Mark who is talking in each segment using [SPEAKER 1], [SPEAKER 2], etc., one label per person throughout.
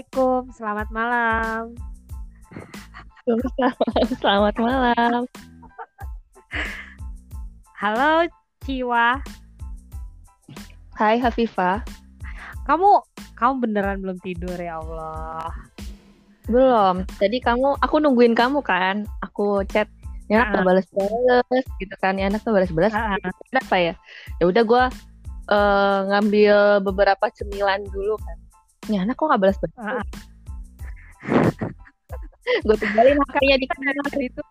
[SPEAKER 1] Assalamualaikum, selamat malam.
[SPEAKER 2] Selamat malam.
[SPEAKER 1] Halo Ciwa,
[SPEAKER 2] Hai Hafifah.
[SPEAKER 1] kamu kamu beneran belum tidur ya Allah.
[SPEAKER 2] Belum. Tadi kamu, aku nungguin kamu kan. Aku chat. Ya anak nggak balas-balas gitu kan. Ya anak balas-balas.
[SPEAKER 1] Ah,
[SPEAKER 2] Kenapa ya? Ya udah gue ngambil beberapa cemilan dulu kan. Ya anak kok nggak balas-balas.
[SPEAKER 1] Ah,
[SPEAKER 2] gue tinggalin makanya di kamar.
[SPEAKER 1] Tadi itu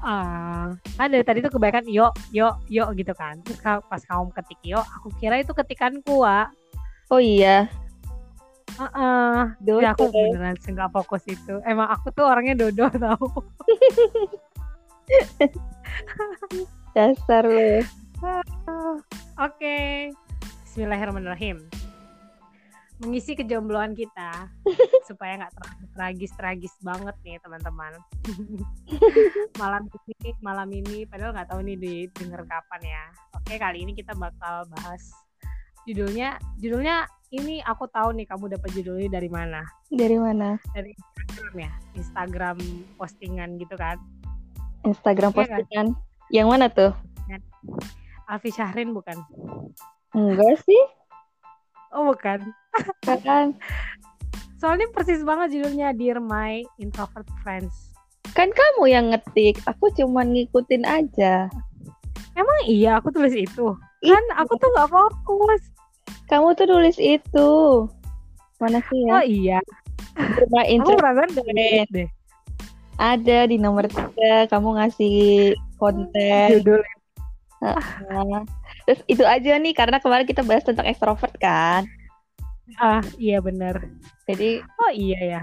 [SPEAKER 1] ah, kan dari tadi tuh kebanyakan yo yo yo gitu kan. Terus pas kamu ketik yo, aku kira itu ketikanku, Wak.
[SPEAKER 2] Oh iya.
[SPEAKER 1] Heeh.
[SPEAKER 2] Dodo.
[SPEAKER 1] Ya aku beneran nggak fokus itu. Emang aku tuh orangnya dodo tau.
[SPEAKER 2] Dasar lu.
[SPEAKER 1] Oke. Bismillahirrahmanirrahim. Mengisi kejombloan kita supaya nggak terlalu tragis-tragis banget nih teman-teman. malam ini, malam ini, padahal nggak tahu nih didengar kapan ya. Oke, kali ini kita bakal bahas judulnya. Judulnya ini aku tahu nih kamu dapat judulnya dari mana?
[SPEAKER 2] Dari mana?
[SPEAKER 1] Dari Instagram ya, Instagram postingan gitu kan?
[SPEAKER 2] Instagram
[SPEAKER 1] Iya kan?
[SPEAKER 2] postingan. Yang mana tuh?
[SPEAKER 1] Alfi Syahrin bukan?
[SPEAKER 2] Enggak sih.
[SPEAKER 1] Oh bukan.
[SPEAKER 2] Kan,
[SPEAKER 1] Soalnya persis banget judulnya Dear My Introvert Friends.
[SPEAKER 2] kan kamu yang ngetik. Aku cuman ngikutin aja.
[SPEAKER 1] Emang iya aku tulis itu? Kan aku tuh nggak fokus.
[SPEAKER 2] Kamu tuh tulis itu. Mana sih ya?
[SPEAKER 1] Oh iya.
[SPEAKER 2] Rumah
[SPEAKER 1] Aku
[SPEAKER 2] intro
[SPEAKER 1] perasaan dari deh.
[SPEAKER 2] ada di nomor tiga. Kamu ngasih konten.
[SPEAKER 1] Judul.
[SPEAKER 2] Nah, Terus itu aja nih karena kemarin kita bahas tentang ekstrovert kan.
[SPEAKER 1] Ah iya bener.
[SPEAKER 2] Jadi
[SPEAKER 1] Oh iya ya.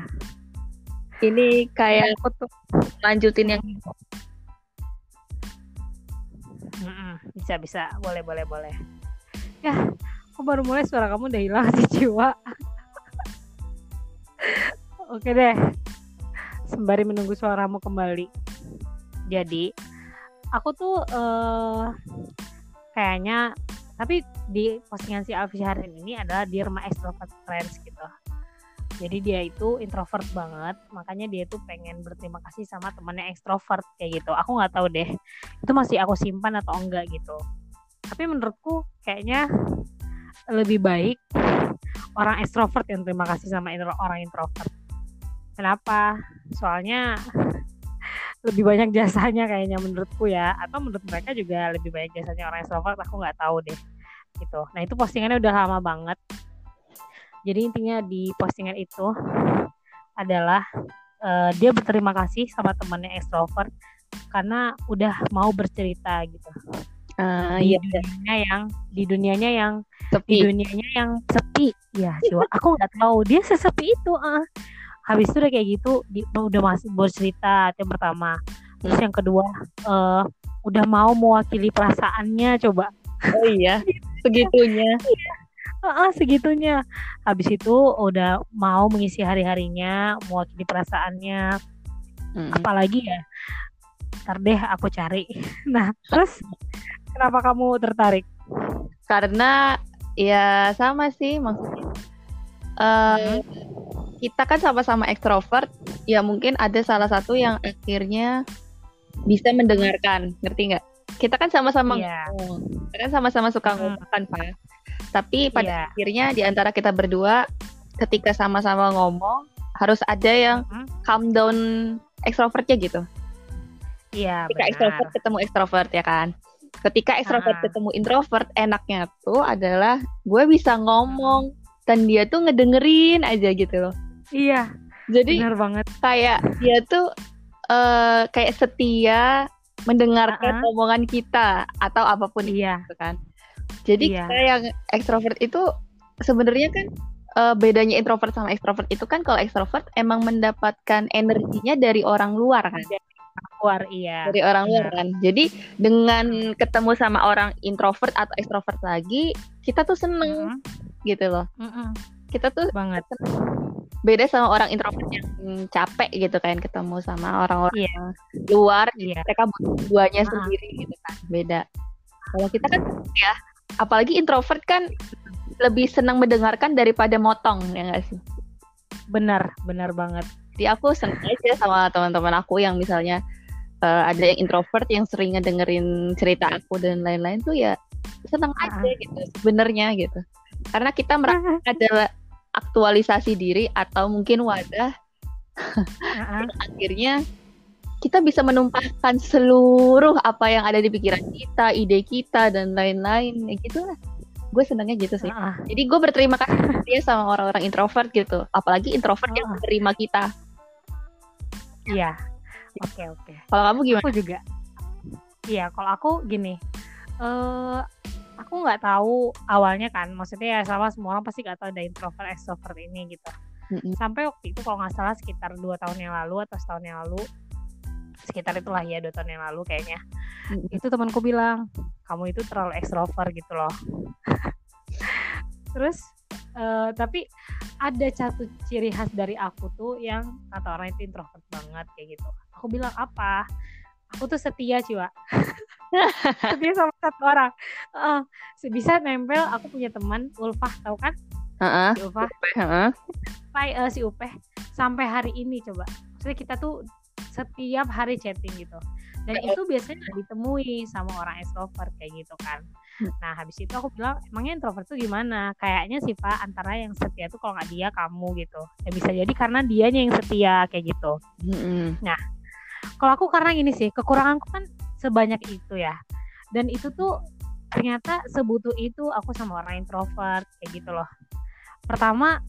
[SPEAKER 2] ini kayak
[SPEAKER 1] Aku tuh.
[SPEAKER 2] lanjutin yang
[SPEAKER 1] Mm-mm, Bisa bisa. Boleh boleh boleh. Ya. Aku baru mulai suara kamu udah hilang sih jiwa. Oke deh. Sembari menunggu suaramu kembali. Jadi, aku tuh eh kayaknya tapi di postingan si Alfi Syahrin ini adalah Dear My Extrovert Friends gitu. Jadi dia itu introvert banget, makanya dia tuh pengen berterima kasih sama temannya ekstrovert kayak gitu. Aku nggak tahu deh, itu masih aku simpan atau enggak gitu. Tapi menurutku kayaknya lebih baik orang ekstrovert yang terima kasih sama orang introvert. Kenapa? Soalnya lebih banyak jasanya kayaknya menurutku ya. Atau menurut mereka juga lebih banyak jasanya orang extrovert aku nggak tahu deh gitu. Nah itu postingannya udah lama banget. Jadi intinya di postingan itu adalah eh, dia berterima kasih sama temannya extrovert karena udah mau bercerita gitu.
[SPEAKER 2] Ah,
[SPEAKER 1] di
[SPEAKER 2] iya.
[SPEAKER 1] dunianya yang di dunianya yang di
[SPEAKER 2] sepi.
[SPEAKER 1] dunianya yang sepi. Ya jiwa aku nggak tahu. Dia sesepi itu ah habis itu udah kayak gitu di- udah masih bercerita itu yang pertama. Terus yang kedua eh, udah mau mewakili perasaannya coba.
[SPEAKER 2] Oh iya, segitunya.
[SPEAKER 1] Ah, segitunya. Habis itu udah mau mengisi hari harinya mewakili perasaannya.
[SPEAKER 2] Mm.
[SPEAKER 1] apalagi ya ntar deh aku cari. Nah terus kenapa kamu tertarik?
[SPEAKER 2] Karena ya sama sih maksudnya. eh, kita kan sama-sama ekstrovert, ya mungkin ada salah satu yang akhirnya bisa mendengarkan, ngerti nggak? Kita kan sama-sama ngomong, kita kan sama-sama suka
[SPEAKER 1] Hmm.
[SPEAKER 2] ngomong kan, Pak. Tapi pada
[SPEAKER 1] Iya.
[SPEAKER 2] akhirnya di antara kita berdua, ketika sama-sama ngomong, harus ada yang
[SPEAKER 1] Mm,
[SPEAKER 2] calm down ekstrovertnya gitu.
[SPEAKER 1] iya
[SPEAKER 2] Ketika
[SPEAKER 1] benar
[SPEAKER 2] ekstrovert ketemu ekstrovert ya kan. Ketika ekstrovert
[SPEAKER 1] Ah.
[SPEAKER 2] ketemu introvert, enaknya tuh adalah gue bisa ngomong dan dia tuh ngedengerin aja gitu loh.
[SPEAKER 1] Iya
[SPEAKER 2] Jadi
[SPEAKER 1] benar banget
[SPEAKER 2] kayak dia tuh eh, kayak setia mendengarkan
[SPEAKER 1] Ah-ah.
[SPEAKER 2] omongan kita atau apa pun itu
[SPEAKER 1] iya
[SPEAKER 2] kan. Jadi
[SPEAKER 1] Iya.
[SPEAKER 2] kita yang ekstrovert itu sebenarnya kan eh, bedanya introvert sama ekstrovert itu kan kalau ekstrovert emang mendapatkan energinya dari orang luar kan.
[SPEAKER 1] keluar iya
[SPEAKER 2] dari orang luar
[SPEAKER 1] benar.
[SPEAKER 2] kan. Jadi dengan ketemu sama orang introvert atau ekstrovert lagi, kita tuh seneng
[SPEAKER 1] Mm-mm,
[SPEAKER 2] gitu loh.
[SPEAKER 1] mm-mm,
[SPEAKER 2] Kita tuh
[SPEAKER 1] banget
[SPEAKER 2] beda sama orang introvert yang capek gitu kan ketemu sama orang-orang
[SPEAKER 1] Iya.
[SPEAKER 2] luar,
[SPEAKER 1] iya
[SPEAKER 2] mereka duanya
[SPEAKER 1] Ah.
[SPEAKER 2] sendiri gitu kan. Beda. Kalau kita kan ya, apalagi introvert kan lebih senang mendengarkan daripada motong ya nggak sih?
[SPEAKER 1] benar benar banget
[SPEAKER 2] Jadi aku seneng aja sama teman-teman aku yang misalnya uh, ada yang introvert yang sering ngedengerin cerita aku dan lain-lain tuh ya seneng
[SPEAKER 1] Ah.
[SPEAKER 2] aja gitu sebenarnya gitu. Karena kita merasa adalah aktualisasi diri atau mungkin wadah
[SPEAKER 1] Ah, ah.
[SPEAKER 2] akhirnya kita bisa menumpahkan seluruh apa yang ada di pikiran kita, ide kita dan lain-lain ya gitu lah. Gue senengnya gitu sih.
[SPEAKER 1] Ah.
[SPEAKER 2] Jadi gue berterima kasih dia sama orang-orang introvert gitu. Apalagi introvert yang
[SPEAKER 1] Ah.
[SPEAKER 2] menerima kita.
[SPEAKER 1] iya oke oke
[SPEAKER 2] Kalau kamu gimana?
[SPEAKER 1] aku juga iya kalau aku gini eh aku nggak tahu awalnya kan maksudnya ya sama semua orang pasti nggak tahu ada introvert extrovert ini gitu.
[SPEAKER 2] Mm-mm.
[SPEAKER 1] sampai waktu itu kalau nggak salah sekitar dua tahun yang lalu atau setahun yang lalu sekitar itulah ya dua tahun yang lalu kayaknya
[SPEAKER 2] Mm-mm.
[SPEAKER 1] itu temanku bilang kamu itu terlalu ekstrovert gitu loh. Terus eh, tapi ada satu ciri khas dari aku tuh yang kata orang itu introvert banget kayak gitu. Aku bilang apa? Aku tuh setia ciwa setia sama satu orang. Eh, bisa nempel aku punya teman Ulfah tahu kan?
[SPEAKER 2] Heeh.
[SPEAKER 1] si Ulfah.
[SPEAKER 2] Heeh.
[SPEAKER 1] sampai eh, si Upeh. Sampai hari ini coba. Maksudnya kita tuh setiap hari chatting gitu. Dan itu biasanya ditemui sama orang extrovert kayak gitu kan.
[SPEAKER 2] Hmm.
[SPEAKER 1] nah habis itu aku bilang emangnya introvert tuh gimana? Kayaknya sih Pak antara yang setia tuh kalau nggak dia kamu gitu. Ya bisa jadi karena dianya yang setia kayak gitu.
[SPEAKER 2] Mm-mm.
[SPEAKER 1] kalau aku karena gini sih kekuranganku kan sebanyak itu ya. Dan itu tuh ternyata sebutuh itu aku sama orang introvert kayak gitu loh. Pertama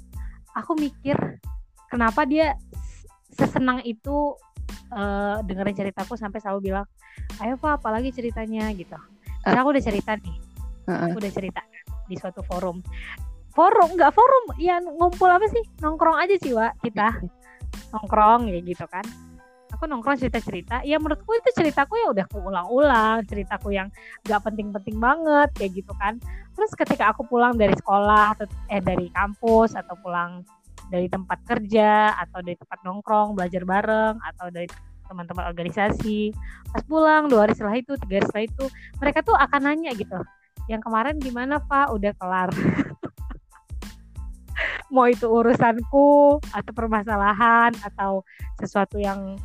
[SPEAKER 1] aku mikir kenapa dia sesenang itu eh, dengerin ceritaku sampai selalu bilang ayo pak apalagi ceritanya gitu. Karena aku udah cerita nih. Aku udah cerita di suatu forum. Forum? Nggak forum. Ya ngumpul apa sih? Nongkrong aja sih wa kita. Nongkrong ya gitu kan aku nongkrong cerita-cerita ya menurutku itu ceritaku ya udah keulang-ulang ceritaku yang gak penting-penting banget kayak gitu kan. Terus ketika aku pulang dari sekolah atau eh dari kampus atau pulang dari tempat kerja atau dari tempat nongkrong belajar bareng atau dari teman-teman organisasi pas pulang dua hari setelah itu tiga hari setelah itu mereka tuh akan nanya gitu yang kemarin gimana Pak? Udah kelar? Mau itu urusanku atau permasalahan atau sesuatu yang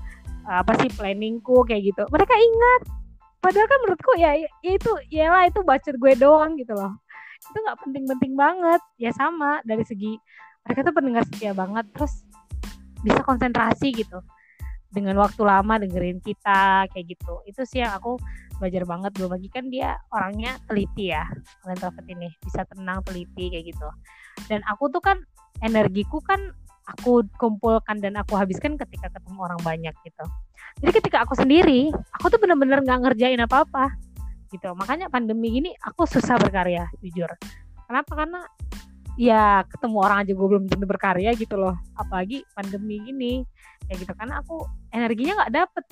[SPEAKER 1] apa sih planningku kayak gitu. Mereka ingat. Padahal kan menurutku ya, ya itu yalah itu bacot gue doang gitu loh. Itu nggak penting-penting banget. Ya sama dari segi mereka tuh pendengar setia banget. Terus bisa konsentrasi gitu. Dengan waktu lama dengerin kita kayak gitu. Itu sih yang aku belajar banget. Belum lagi kan dia orangnya teliti ya. Orang introvert ini bisa tenang teliti kayak gitu. Dan aku tuh kan energiku kan aku kumpulkan dan aku habiskan ketika ketemu orang banyak gitu. Jadi ketika aku sendiri aku tuh bener-bener nggak ngerjain apa-apa gitu. Makanya pandemi gini aku susah berkarya jujur. Kenapa? Karena ya ketemu orang aja gue belum tentu berkarya gitu loh. Apalagi pandemi gini ya gitu. Karena aku energinya nggak dapet.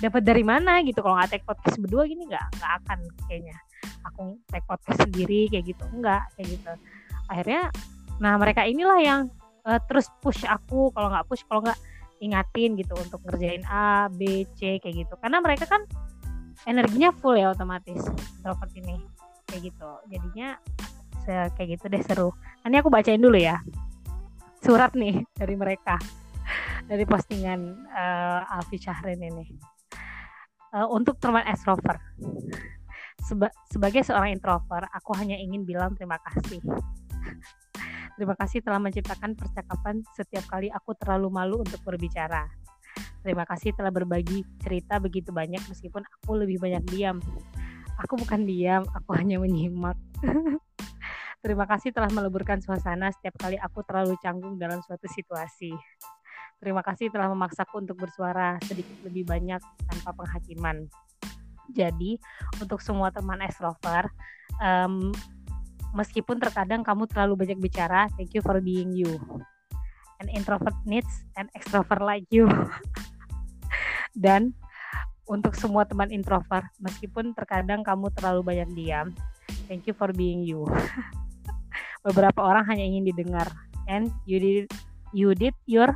[SPEAKER 1] Dapat dari mana gitu? Kalau nggak take podcast berdua gini nggak nggak akan kayaknya. Aku take podcast sendiri kayak gitu. Enggak kayak gitu. Akhirnya nah mereka inilah yang eh, terus push aku kalau nggak push kalau nggak ingatin gitu untuk ngerjain A B C kayak gitu. Karena mereka kan energinya full ya otomatis introvert ini kayak gitu. Jadinya kayak gitu deh seru. Ini aku bacain dulu ya surat nih dari mereka dari postingan eh, Alfi Syahrin ini Eh, untuk teman extrovert Seba- sebagai seorang introvert aku hanya ingin bilang terima kasih terima kasih telah menciptakan percakapan setiap kali aku terlalu malu untuk berbicara. Terima kasih telah berbagi cerita begitu banyak meskipun aku lebih banyak diam. Aku bukan diam aku hanya menyimak. Terima kasih telah meleburkan suasana setiap kali aku terlalu canggung dalam suatu situasi. Terima kasih telah memaksaku untuk bersuara sedikit lebih banyak tanpa penghakiman. Jadi, untuk semua teman extrovert, em, meskipun terkadang kamu terlalu banyak bicara, thank you for being you. An introvert needs an extrovert like you. Dan untuk semua teman introvert, meskipun terkadang kamu terlalu banyak diam, thank you for being you. Beberapa orang hanya ingin didengar, and you did you did your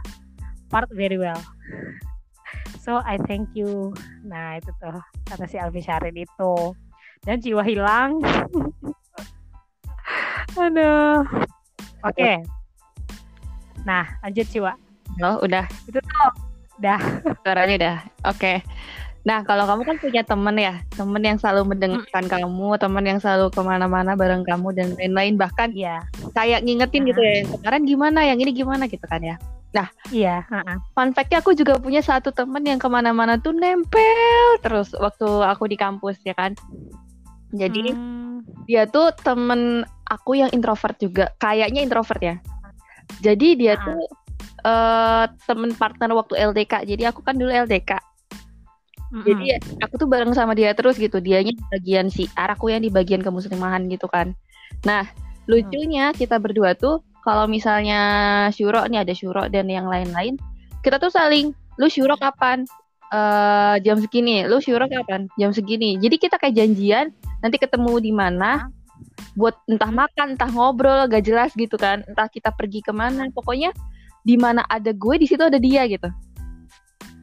[SPEAKER 1] part very well. So I thank you. Nah itu tuh kata si Alfi Syarin itu. Dan jiwa hilang. Aduh. Oke. Nah, lanjut Ciwa.
[SPEAKER 2] Oh, udah.
[SPEAKER 1] Itu tuh. Udah.
[SPEAKER 2] Suaranya udah. Oke. Nah, kalau kamu kan punya temen ya, temen yang selalu mendengarkan kamu, temen yang selalu ke mana-mana bareng kamu dan lain-lain, bahkan
[SPEAKER 1] Iya.
[SPEAKER 2] kayak ngingetin gitu ya, kemarin gimana, yang ini gimana gitu kan ya.
[SPEAKER 1] Iya. heeh.
[SPEAKER 2] Fun fact-nya aku juga punya satu temen yang ke mana-mana tuh nempel terus waktu aku di kampus ya kan. Jadi
[SPEAKER 1] Hmm,
[SPEAKER 2] dia tuh temen aku yang introvert juga, kayaknya introvert ya. Jadi dia
[SPEAKER 1] Ah.
[SPEAKER 2] tuh eh temen partner waktu LDK. Jadi aku kan dulu LDK.
[SPEAKER 1] mm-mm.
[SPEAKER 2] Jadi aku tuh bareng sama dia terus gitu. Dianya di bagian siar, aku yang di bagian kemuslimahan gitu kan. Nah, lucunya kita berdua tuh kalau misalnya syuro nih ada syuro dan yang lain-lain, kita tuh saling lu syuro kapan? Eh jam segini, lu syuro kapan? Jam segini. Jadi kita kayak janjian nanti ketemu di mana buat entah makan, entah ngobrol, gak jelas gitu kan. Entah kita pergi ke mana, pokoknya di mana ada gue di situ ada dia gitu.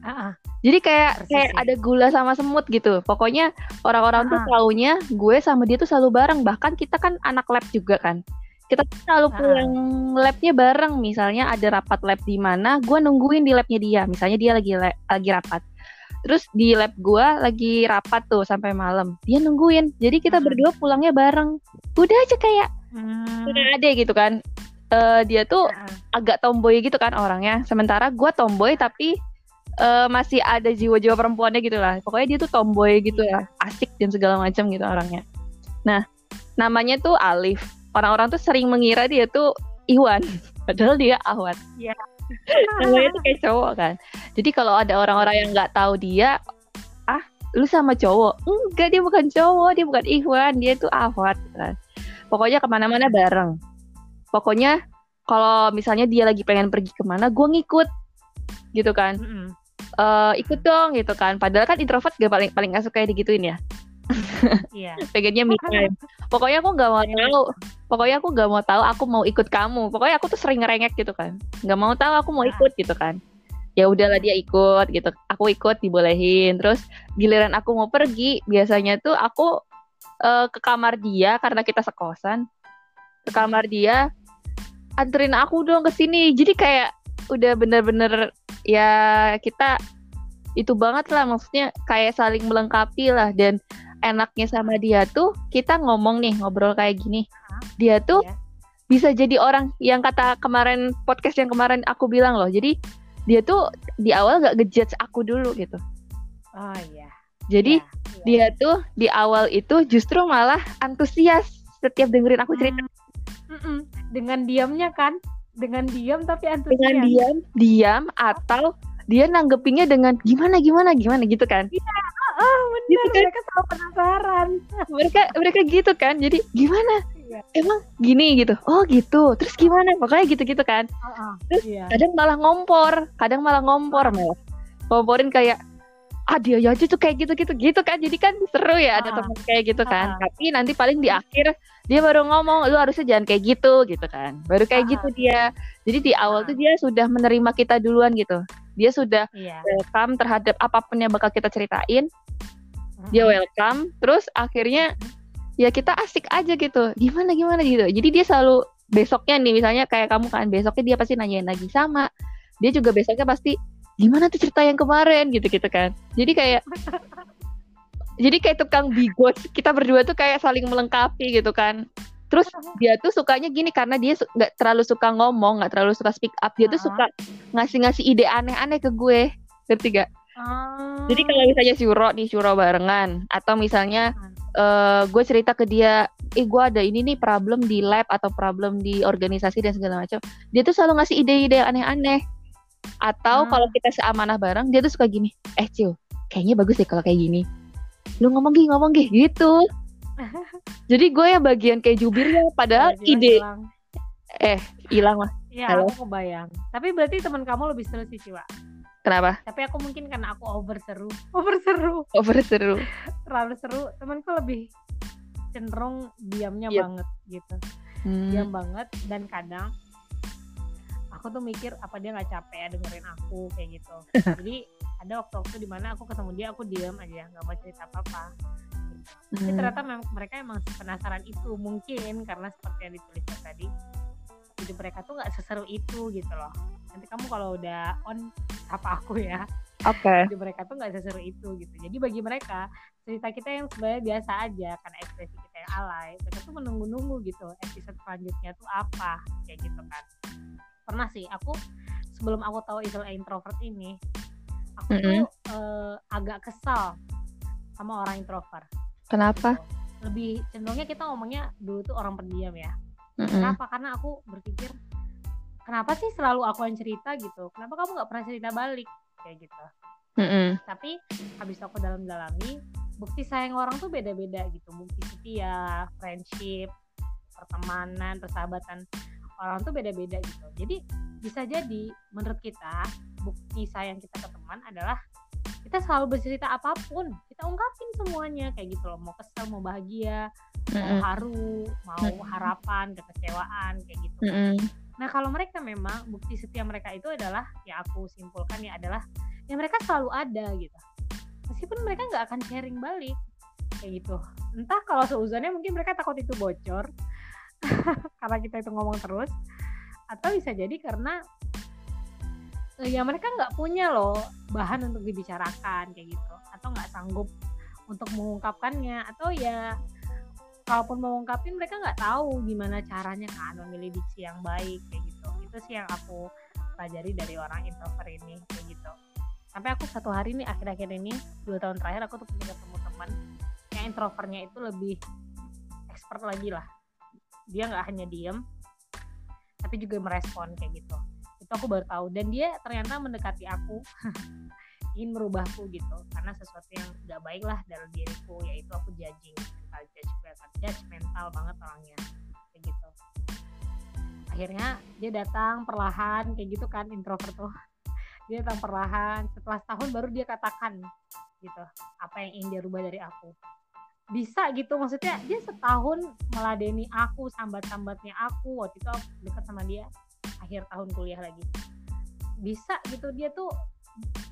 [SPEAKER 1] Ah.
[SPEAKER 2] Jadi kayak
[SPEAKER 1] Persis
[SPEAKER 2] kayak ada gula sama semut gitu. Pokoknya orang-orang tuh
[SPEAKER 1] Ah.
[SPEAKER 2] taunya gue sama dia tuh selalu bareng. Bahkan kita kan anak lab juga kan. Kita selalu pulang labnya bareng. Misalnya ada rapat lab di mana, gue nungguin di labnya dia. Misalnya dia lagi la- lagi rapat. Terus di lab gue lagi rapat tuh sampai malam. Dia nungguin. Jadi kita
[SPEAKER 1] Hmm.
[SPEAKER 2] berdua pulangnya bareng. Udah aja kayak
[SPEAKER 1] Hmm,
[SPEAKER 2] udah ada gitu kan. Eh, dia tuh
[SPEAKER 1] ah.
[SPEAKER 2] agak tomboy gitu kan orangnya. Sementara gue tomboy tapi eh, masih ada jiwa-jiwa perempuannya gitu lah. Pokoknya dia tuh tomboy gitu lah, asik dan segala macam gitu orangnya. Nah, namanya tuh Alif. Orang-orang tuh sering mengira dia tuh Iwan, padahal dia Ahwat.
[SPEAKER 1] Iya.
[SPEAKER 2] Namanya tuh kayak cowok kan. Jadi kalau ada orang-orang yang nggak tahu dia, ah, lu sama cowok? Enggak, dia bukan cowok, dia bukan Iwan, dia tuh Ahwat. Kan. Pokoknya ke mana-mana bareng. Pokoknya kalau misalnya dia lagi pengen pergi ke mana, gue ngikut, gitu kan.
[SPEAKER 1] Mm-mm.
[SPEAKER 2] Eh, ikut dong gitu kan. Padahal kan introvert gak paling paling gak suka digituin ya.
[SPEAKER 1] Iya.
[SPEAKER 2] Pengennya me time. Pokoknya aku nggak mau tahu. Pokoknya aku nggak mau tahu. Aku mau ikut kamu. Pokoknya aku tuh sering ngerengek gitu kan. Nggak mau tahu. Aku mau
[SPEAKER 1] Ah.
[SPEAKER 2] ikut gitu kan. Ya udahlah dia ikut gitu. Aku ikut dibolehin. Terus giliran aku mau pergi, biasanya tuh aku eh, ke kamar dia karena kita sekosan. Ke kamar dia, anterin aku dong ke sini. Jadi kayak udah bener-bener ya kita itu banget lah maksudnya kayak saling melengkapi lah dan enaknya sama dia tuh kita ngomong nih ngobrol kayak gini dia tuh
[SPEAKER 1] Iya.
[SPEAKER 2] bisa jadi orang yang kata kemarin podcast yang kemarin aku bilang loh jadi dia tuh di awal gak ngejudge aku dulu gitu
[SPEAKER 1] Oh iya.
[SPEAKER 2] jadi
[SPEAKER 1] Iya, iya.
[SPEAKER 2] dia tuh di awal itu justru malah antusias setiap dengerin aku cerita
[SPEAKER 1] Hmm. Mm-mm. Dengan diamnya kan? Dengan diam tapi antusias.
[SPEAKER 2] dengan diam diam atau dia nanggepinnya dengan gimana gimana gimana gitu kan
[SPEAKER 1] Oh benar.
[SPEAKER 2] Gitu kan?
[SPEAKER 1] Mereka selalu penasaran.
[SPEAKER 2] mereka mereka gitu kan jadi gimana
[SPEAKER 1] Iya.
[SPEAKER 2] Emang gini gitu. Oh gitu. Terus gimana? Pokoknya gitu gitu kan. Terus
[SPEAKER 1] Iya.
[SPEAKER 2] kadang malah ngompor. Kadang malah ngompor malah ngomporin kayak ah dia aja tuh kayak gitu gitu gitu kan. Jadi kan seru ya ada
[SPEAKER 1] Ah.
[SPEAKER 2] teman kayak gitu kan.
[SPEAKER 1] Ah.
[SPEAKER 2] tapi nanti paling di akhir dia baru ngomong lu harusnya jangan kayak gitu. Gitu kan. Baru kayak
[SPEAKER 1] Ah.
[SPEAKER 2] gitu dia. Jadi di awal
[SPEAKER 1] Ah.
[SPEAKER 2] tuh dia sudah menerima kita duluan gitu. Dia sudah
[SPEAKER 1] Iya.
[SPEAKER 2] welcome terhadap apa pun yang bakal kita ceritain. Dia welcome. Terus akhirnya ya kita asik aja gitu. Gimana gimana gitu. Jadi dia selalu besoknya nih misalnya kayak kamu kan besoknya dia pasti nanyain lagi sama. Dia juga besoknya pasti gimana tuh cerita yang kemarin? gitu gitu kan. Jadi kayak jadi kayak tukang bigos kita berdua tuh kayak saling melengkapi gitu kan. Terus dia tuh sukanya gini karena dia su- nggak terlalu suka ngomong nggak terlalu suka speak up. Dia tuh
[SPEAKER 1] Ah.
[SPEAKER 2] suka ngasih-ngasih ide aneh-aneh ke gue. Ngerti gak
[SPEAKER 1] Oh.
[SPEAKER 2] jadi kalau misalnya syuro nih syuro barengan atau misalnya eh gue cerita ke dia, eh gue ada ini nih problem di lab atau problem di organisasi dan segala macam. Dia tuh selalu ngasih ide-ide yang aneh-aneh. Atau
[SPEAKER 1] Hmm.
[SPEAKER 2] kalau kita seamanah bareng, dia tuh suka gini, eh Cil, kayaknya bagus deh kalau kayak gini. Lu ngomong gih, ngomong gih, gitu. Jadi gue yang bagian kayak jubirnya, padahal
[SPEAKER 1] Tiba-tiba
[SPEAKER 2] ide
[SPEAKER 1] hilang.
[SPEAKER 2] hilang lah.
[SPEAKER 1] Iya,
[SPEAKER 2] Halo.
[SPEAKER 1] aku kebayang. Tapi berarti teman kamu lebih seru sih, Ciwa.
[SPEAKER 2] Kenapa?
[SPEAKER 1] Tapi aku mungkin karena aku over seru. Over seru.
[SPEAKER 2] Over seru.
[SPEAKER 1] Terlalu seru. Temanku lebih cenderung diamnya
[SPEAKER 2] Iya.
[SPEAKER 1] banget gitu.
[SPEAKER 2] Hmm.
[SPEAKER 1] Diam banget dan kadang aku tuh mikir apa dia nggak capek ya dengerin aku kayak gitu. Jadi ada waktu-waktu di mana aku ketemu dia aku diam aja nggak mau cerita apa-apa. Gitu. Tapi
[SPEAKER 2] Hmm.
[SPEAKER 1] ternyata memang mereka emang penasaran itu mungkin karena seperti yang dituliskan tadi hidup mereka tuh nggak seseru itu gitu loh nanti kamu kalau udah on apa aku ya
[SPEAKER 2] oke okay.
[SPEAKER 1] hidup mereka tuh nggak seseru itu gitu jadi bagi mereka cerita kita yang sebenarnya biasa aja karena ekspresi kita yang alay mereka tuh menunggu-nunggu gitu episode selanjutnya tuh apa kayak gitu kan pernah sih aku sebelum aku tahu istilah introvert ini aku mm -hmm. tuh uh, agak kesal sama orang introvert
[SPEAKER 2] kenapa
[SPEAKER 1] gitu. lebih cenderungnya kita ngomongnya dulu tuh orang pendiam ya mm -hmm. kenapa karena aku berpikir kenapa sih selalu aku yang cerita gitu? Kenapa kamu nggak pernah cerita balik? Kayak gitu.
[SPEAKER 2] Mm -hmm.
[SPEAKER 1] tapi habis aku dalam-dalami bukti sayang orang tuh beda-beda gitu. Bukti setia friendship pertemanan persahabatan. Orang tuh beda-beda gitu. Jadi bisa jadi menurut kita bukti sayang kita ke teman adalah kita selalu bercerita apa pun. Kita ungkapin semuanya. Kayak gitu loh. Mau kesel mau bahagia mm -hmm. mau haru mau harapan kekecewaan kayak gitu
[SPEAKER 2] mm -hmm.
[SPEAKER 1] Nah kalau mereka memang bukti setia mereka itu adalah ya aku simpulkan ya adalah ya mereka selalu ada gitu. Meskipun mereka nggak akan sharing balik kayak gitu. Entah kalau seuzannya mungkin mereka takut itu bocor karena kita itu ngomong terus atau bisa jadi karena uh, ya mereka nggak punya loh bahan untuk dibicarakan kayak gitu. Atau nggak sanggup untuk mengungkapkannya atau ya kalaupun mau ngungkapin mereka nggak tahu gimana caranya kan memilih diksi yang baik kayak gitu. Itu sih yang aku pelajari dari orang introvert ini kayak gitu. Sampai aku satu hari nih akhir-akhir ini dua tahun terakhir aku tuh punya ketemu teman yang introvertnya itu lebih expert lagi lah. Dia nggak hanya diem tapi juga merespon kayak gitu. Itu aku baru tahu. Dan dia ternyata mendekati aku ingin merubahku gitu. Karena sesuatu yang tidak baik lah dalam diriku yaitu aku judging mental judgmental judgmental banget orangnya kayak gitu. Akhirnya dia datang perlahan kayak gitu kan introvert tuh. Dia datang perlahan setelah setahun baru dia katakan gitu apa yang ingin dia rubah dari aku. Bisa gitu maksudnya dia setahun meladeni aku sambat-sambatnya aku waktu itu aku dekat sama dia akhir tahun kuliah lagi. Bisa gitu dia tuh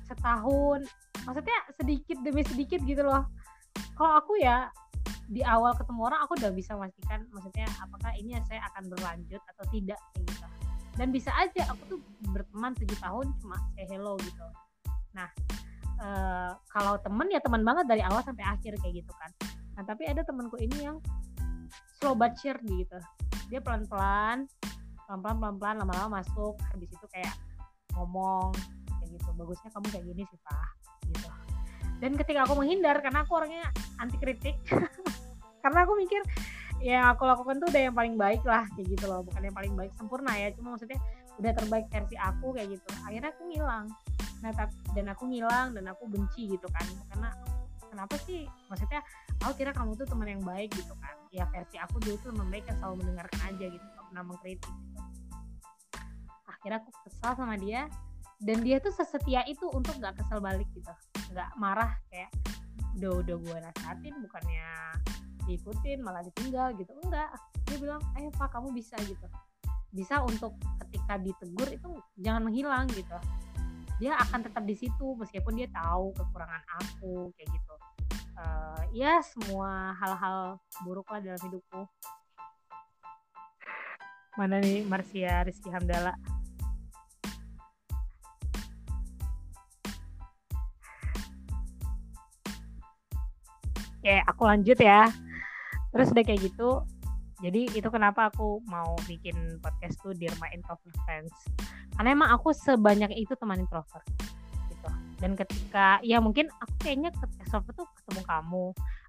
[SPEAKER 1] setahun maksudnya sedikit demi sedikit gitu loh. Kalau aku ya di awal ketemu orang aku udah bisa memastikan maksudnya apakah ini saya akan berlanjut atau tidak gitu. Dan bisa aja aku tuh berteman tujuh tahun cuma say hello gitu. Nah e, kalau temen ya teman banget dari awal sampai akhir kayak gitu kan. Nah tapi ada temanku ini yang slow but sure gitu. Dia pelan pelan pelan-pelan pelan-pelan lama-lama masuk habis itu kayak ngomong kayak gitu. Bagusnya kamu kayak gini sih pak gitu. Dan ketika aku menghindar karena aku orangnya anti kritik karena aku mikir ya aku lakukan tuh udah yang paling baik lah kayak gitu loh. Bukan yang paling baik sempurna ya. Cuma maksudnya udah terbaik versi aku kayak gitu. Akhirnya aku ngilang. Nah dan aku ngilang dan aku benci gitu kan. Karena kenapa sih? Maksudnya aku kira kamu tuh teman yang baik gitu kan. Ya versi aku dulu tuh teman baik yang selalu mendengarkan aja gitu. Gak pernah mengkritik gitu. Akhirnya aku kesal sama dia dan dia tuh sesetia itu untuk nggak kesel balik gitu. Nggak marah kayak udah udah gue nasihatin bukannya diikutin malah ditinggal gitu. Enggak. Dia bilang ayo pak kamu bisa gitu. Bisa untuk ketika ditegur itu jangan menghilang gitu. Dia akan tetap di situ meskipun dia tahu kekurangan aku kayak gitu. Uh, ya semua hal-hal buruk lah dalam hidupku. Mana nih Marsia Rizky Hamdala? Oke, aku lanjut ya. Terus udah kayak gitu, jadi itu kenapa aku mau bikin podcast tuh Dear My Introvert Friends. Karena emang aku sebanyak itu teman introvert gitu. Dan ketika ya mungkin aku kayaknya extrovert tuh ketemu kamu.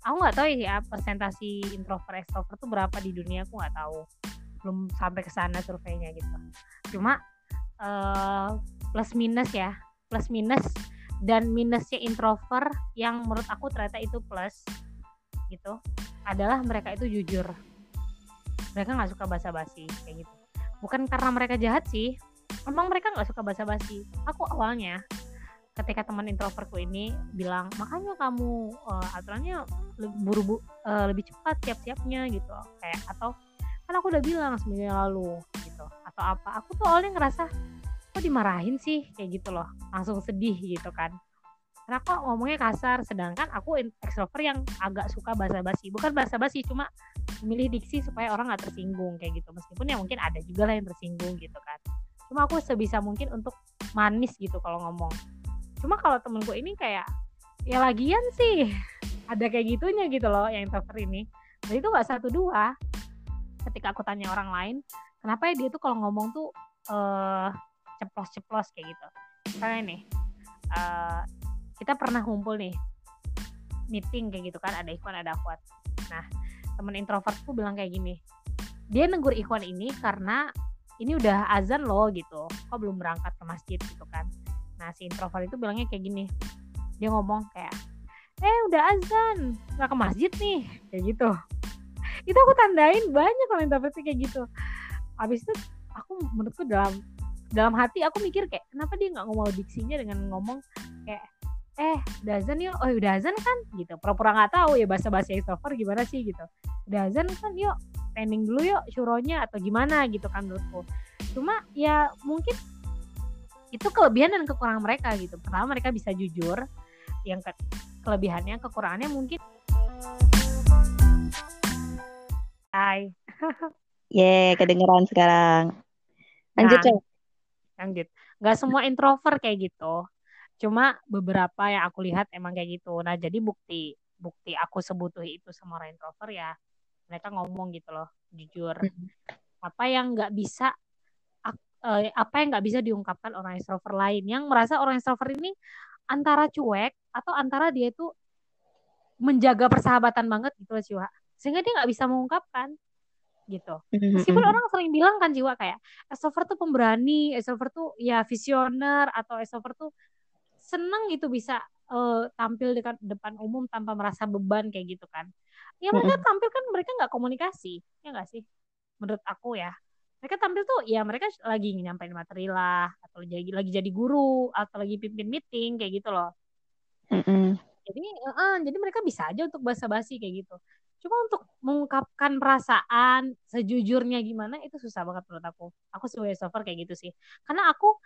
[SPEAKER 1] Aku nggak tahu ya presentasi introvert extrovert tuh berapa di dunia aku nggak tahu. Belum sampai ke sana surveinya gitu. Cuma uh, plus minus ya, plus minus dan minusnya introvert yang menurut aku ternyata itu plus gitu adalah mereka itu jujur. Mereka nggak suka basa-basi kayak gitu. Bukan karena mereka jahat sih memang mereka nggak suka basa-basi. Aku awalnya ketika teman introvertku ini bilang makanya kamu uh, aturannya buru-buru uh, lebih cepat siap-siapnya gitu. Kayak atau kan aku udah bilang seminggu lalu gitu. Atau apa. Aku tuh awalnya ngerasa kok dimarahin sih? Kayak gitu loh. Langsung sedih gitu kan kok ngomongnya kasar sedangkan aku extrovert yang agak suka basa-basi. Bukan basa-basi cuma memilih diksi supaya orang nggak tersinggung kayak gitu. Meskipun ya mungkin ada juga lah yang tersinggung gitu kan. Cuma aku sebisa mungkin untuk manis gitu kalau ngomong. Cuma kalau temenku ini kayak ya lagian sih ada kayak gitunya gitu loh yang introvert ini. Dan itu nggak satu dua. Ketika aku tanya orang lain kenapa ya dia tuh kalau ngomong tuh uh, ceplos-ceplos? kayak gitu. Misalnya nih uh, kita pernah ngumpul nih meeting kayak gitu kan ada Ikhwan ada Akhwat. Nah temen introvertku bilang kayak gini dia negur Ikhwan ini karena ini udah azan loh gitu. Kok belum berangkat ke masjid gitu kan. Nah si introvert itu bilangnya kayak gini dia ngomong kayak eh udah azan nggak ke masjid nih kayak gitu. Itu aku tandain banyak kalau introvert kayak gitu. Habis itu aku menurutku dalam dalam hati aku mikir kayak kenapa dia nggak ngomong diksinya dengan ngomong kayak eh udah azan yuk. Oh udah azan kan? Gitu. Pura-pura nggak tahu ya bahasa bahasa extrovert gimana sih gitu. Udah azan kan yuk training dulu yuk syuronya atau gimana gitu kan menurutku. Cuma ya mungkin itu kelebihan dan kekurangan mereka gitu. Pertama mereka bisa jujur. Yang ke kelebihannya kekurangannya mungkin Hai.
[SPEAKER 2] Ye, yeah, kedengeran sekarang. Lanjut, nah,
[SPEAKER 1] Lanjut. Gak semua introvert kayak gitu cuma beberapa yang aku lihat emang kayak gitu. Nah jadi bukti bukti aku sebutuh itu sama orang introvert ya mereka ngomong gitu loh jujur. Hmm. apa yang nggak bisa eh, apa yang nggak bisa diungkapkan orang introvert lain? Yang merasa orang introvert ini antara cuek atau antara dia itu menjaga persahabatan banget gitu loh Ciwa. Sehingga dia nggak bisa mengungkapkan gitu. Hmm, meskipun hmm, orang sering bilang kan jiwa kayak extrovert tuh pemberani extrovert tuh ya visioner atau extrovert tuh seneng gitu bisa uh, tampil dekat depan umum tanpa merasa beban kayak gitu kan. Ya mereka tampil kan mereka nggak komunikasi ya nggak sih? Menurut aku ya. Mereka tampil tuh ya mereka lagi nyampein materi lah atau lagi lagi jadi guru atau lagi pimpin meeting kayak gitu loh.
[SPEAKER 2] Mm-hmm.
[SPEAKER 1] jadi uh, jadi mereka bisa aja untuk basa-basi kayak gitu. Cuma untuk mengungkapkan perasaan sejujurnya gimana itu susah banget menurut aku. Aku sebagai software kayak gitu sih. Karena aku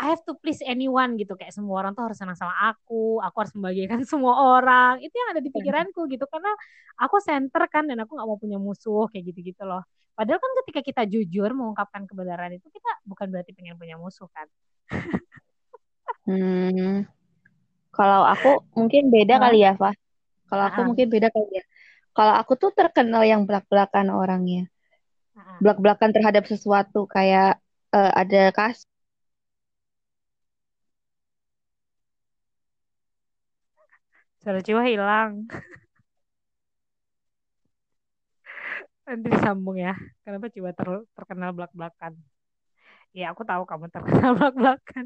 [SPEAKER 1] I have to please anyone gitu. Kayak semua orang tuh harus senang sama aku. Aku harus membagikan semua orang. Itu yang ada di pikiranku gitu. Karena aku center kan dan aku nggak mau punya musuh kayak gitu gitu loh. Padahal kan ketika kita jujur mengungkapkan kebenaran itu kita bukan berarti pengen punya musuh kan?
[SPEAKER 2] Hmm. Kalau aku mungkin beda nah. kali ya Fah. Kalau aku mungkin beda kali ya. Kalau aku tuh terkenal yang belak-belakan orangnya. Nah. belak-belakan terhadap sesuatu. Kayak uh, ada kas
[SPEAKER 1] Suara jiwa hilang. Nanti disambung ya. Kenapa jiwa ter terkenal belak-belakan? Ya aku tahu kamu terkenal belak-belakan.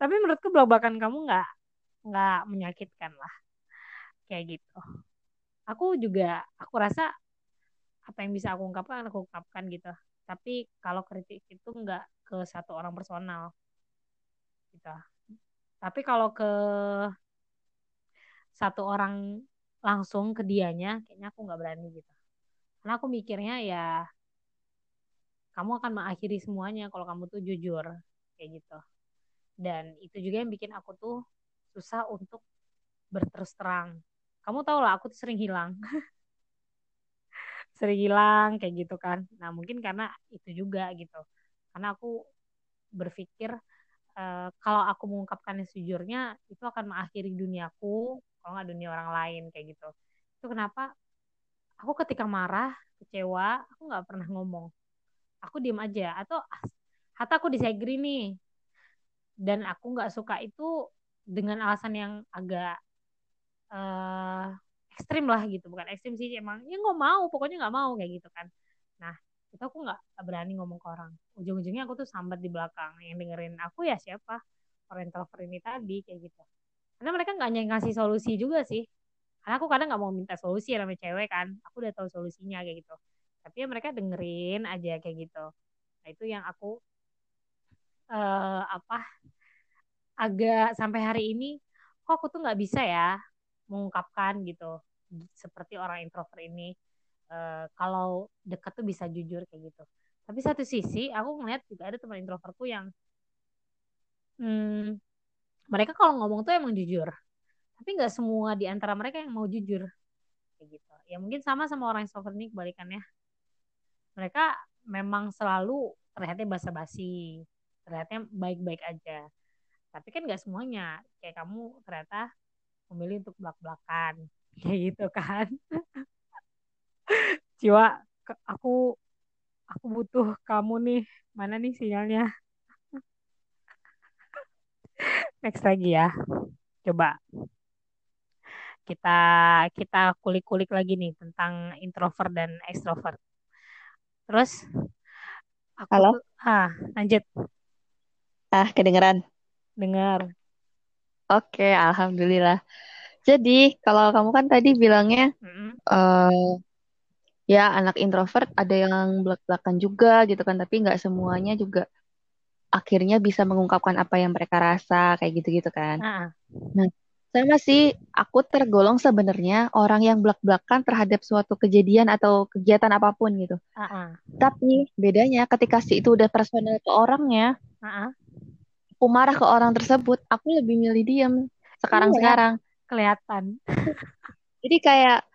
[SPEAKER 1] Tapi menurutku belak-belakan kamu nggak nggak menyakitkan lah. Kayak gitu. Aku juga aku rasa apa yang bisa aku ungkapkan aku ungkapkan gitu. Tapi kalau kritik itu nggak ke satu orang personal. Gitu. Tapi kalau ke satu orang langsung ke dianya kayaknya aku nggak berani gitu. Karena aku mikirnya ya kamu akan mengakhiri semuanya kalau kamu tuh jujur kayak gitu. Dan itu juga yang bikin aku tuh susah untuk berterus terang. Kamu tau lah aku tuh sering hilang. Sering hilang kayak gitu kan. Nah mungkin karena itu juga gitu. Karena aku berpikir uh, kalau aku mengungkapkan sejujurnya itu akan mengakhiri duniaku kalau nggak dunia orang lain kayak gitu. Itu kenapa aku ketika marah kecewa aku nggak pernah ngomong. Aku diem aja. Atau hatta aku disegri nih. Dan aku nggak suka itu dengan alasan yang agak uh, ekstrim lah gitu. Bukan ekstrim sih emang ya nggak mau. Pokoknya nggak mau kayak gitu kan. Nah itu aku nggak berani ngomong ke orang. Ujung-ujungnya aku tuh sambat di belakang. Yang dengerin aku ya siapa? Orang introvert ini tadi kayak gitu karena mereka nggak ngasih solusi juga sih. Karena aku kadang nggak mau minta solusi namanya cewek kan. Aku udah tahu solusinya kayak gitu. Tapi ya mereka dengerin aja kayak gitu. Nah itu yang aku uh, apa agak sampai hari ini kok aku tuh nggak bisa ya mengungkapkan gitu. Seperti orang introvert ini uh, kalau dekat tuh bisa jujur kayak gitu. Tapi satu sisi aku ngeliat juga ada teman introvertku yang hmm, mereka kalau ngomong tuh emang jujur. Tapi nggak semua di antara mereka yang mau jujur. Kayak gitu. Ya mungkin sama sama orang extrovert nih kebalikannya. Mereka memang selalu terlihatnya basa-basi. Terlihatnya baik-baik aja. Tapi kan nggak semuanya. Kayak kamu ternyata memilih untuk belak-belakan. Kayak gitu kan. Jiwa aku aku butuh kamu nih. Mana nih sinyalnya next lagi ya. Coba. Kita kita kulik-kulik lagi nih tentang introvert dan extrovert. Terus
[SPEAKER 2] aku Halo?
[SPEAKER 1] Ah lanjut.
[SPEAKER 2] Ah kedengeran?
[SPEAKER 1] Dengar
[SPEAKER 2] oke alhamdulillah. Jadi kalau kamu kan tadi bilangnya mm -hmm. uh, ya anak introvert ada yang belak-belakan juga gitu kan tapi nggak semuanya juga akhirnya bisa mengungkapkan apa yang mereka rasa kayak gitu-gitu kan. Uh. Nah, sama sih aku tergolong sebenarnya orang yang belak-belakan terhadap suatu kejadian atau kegiatan apa pun gitu. Uh-uh. Tapi bedanya ketika si itu udah personal ke orangnya, uh-uh. aku marah ke orang tersebut, aku lebih milih diam sekarang-sekarang. Iya,
[SPEAKER 1] kelihatan.
[SPEAKER 2] Jadi kayak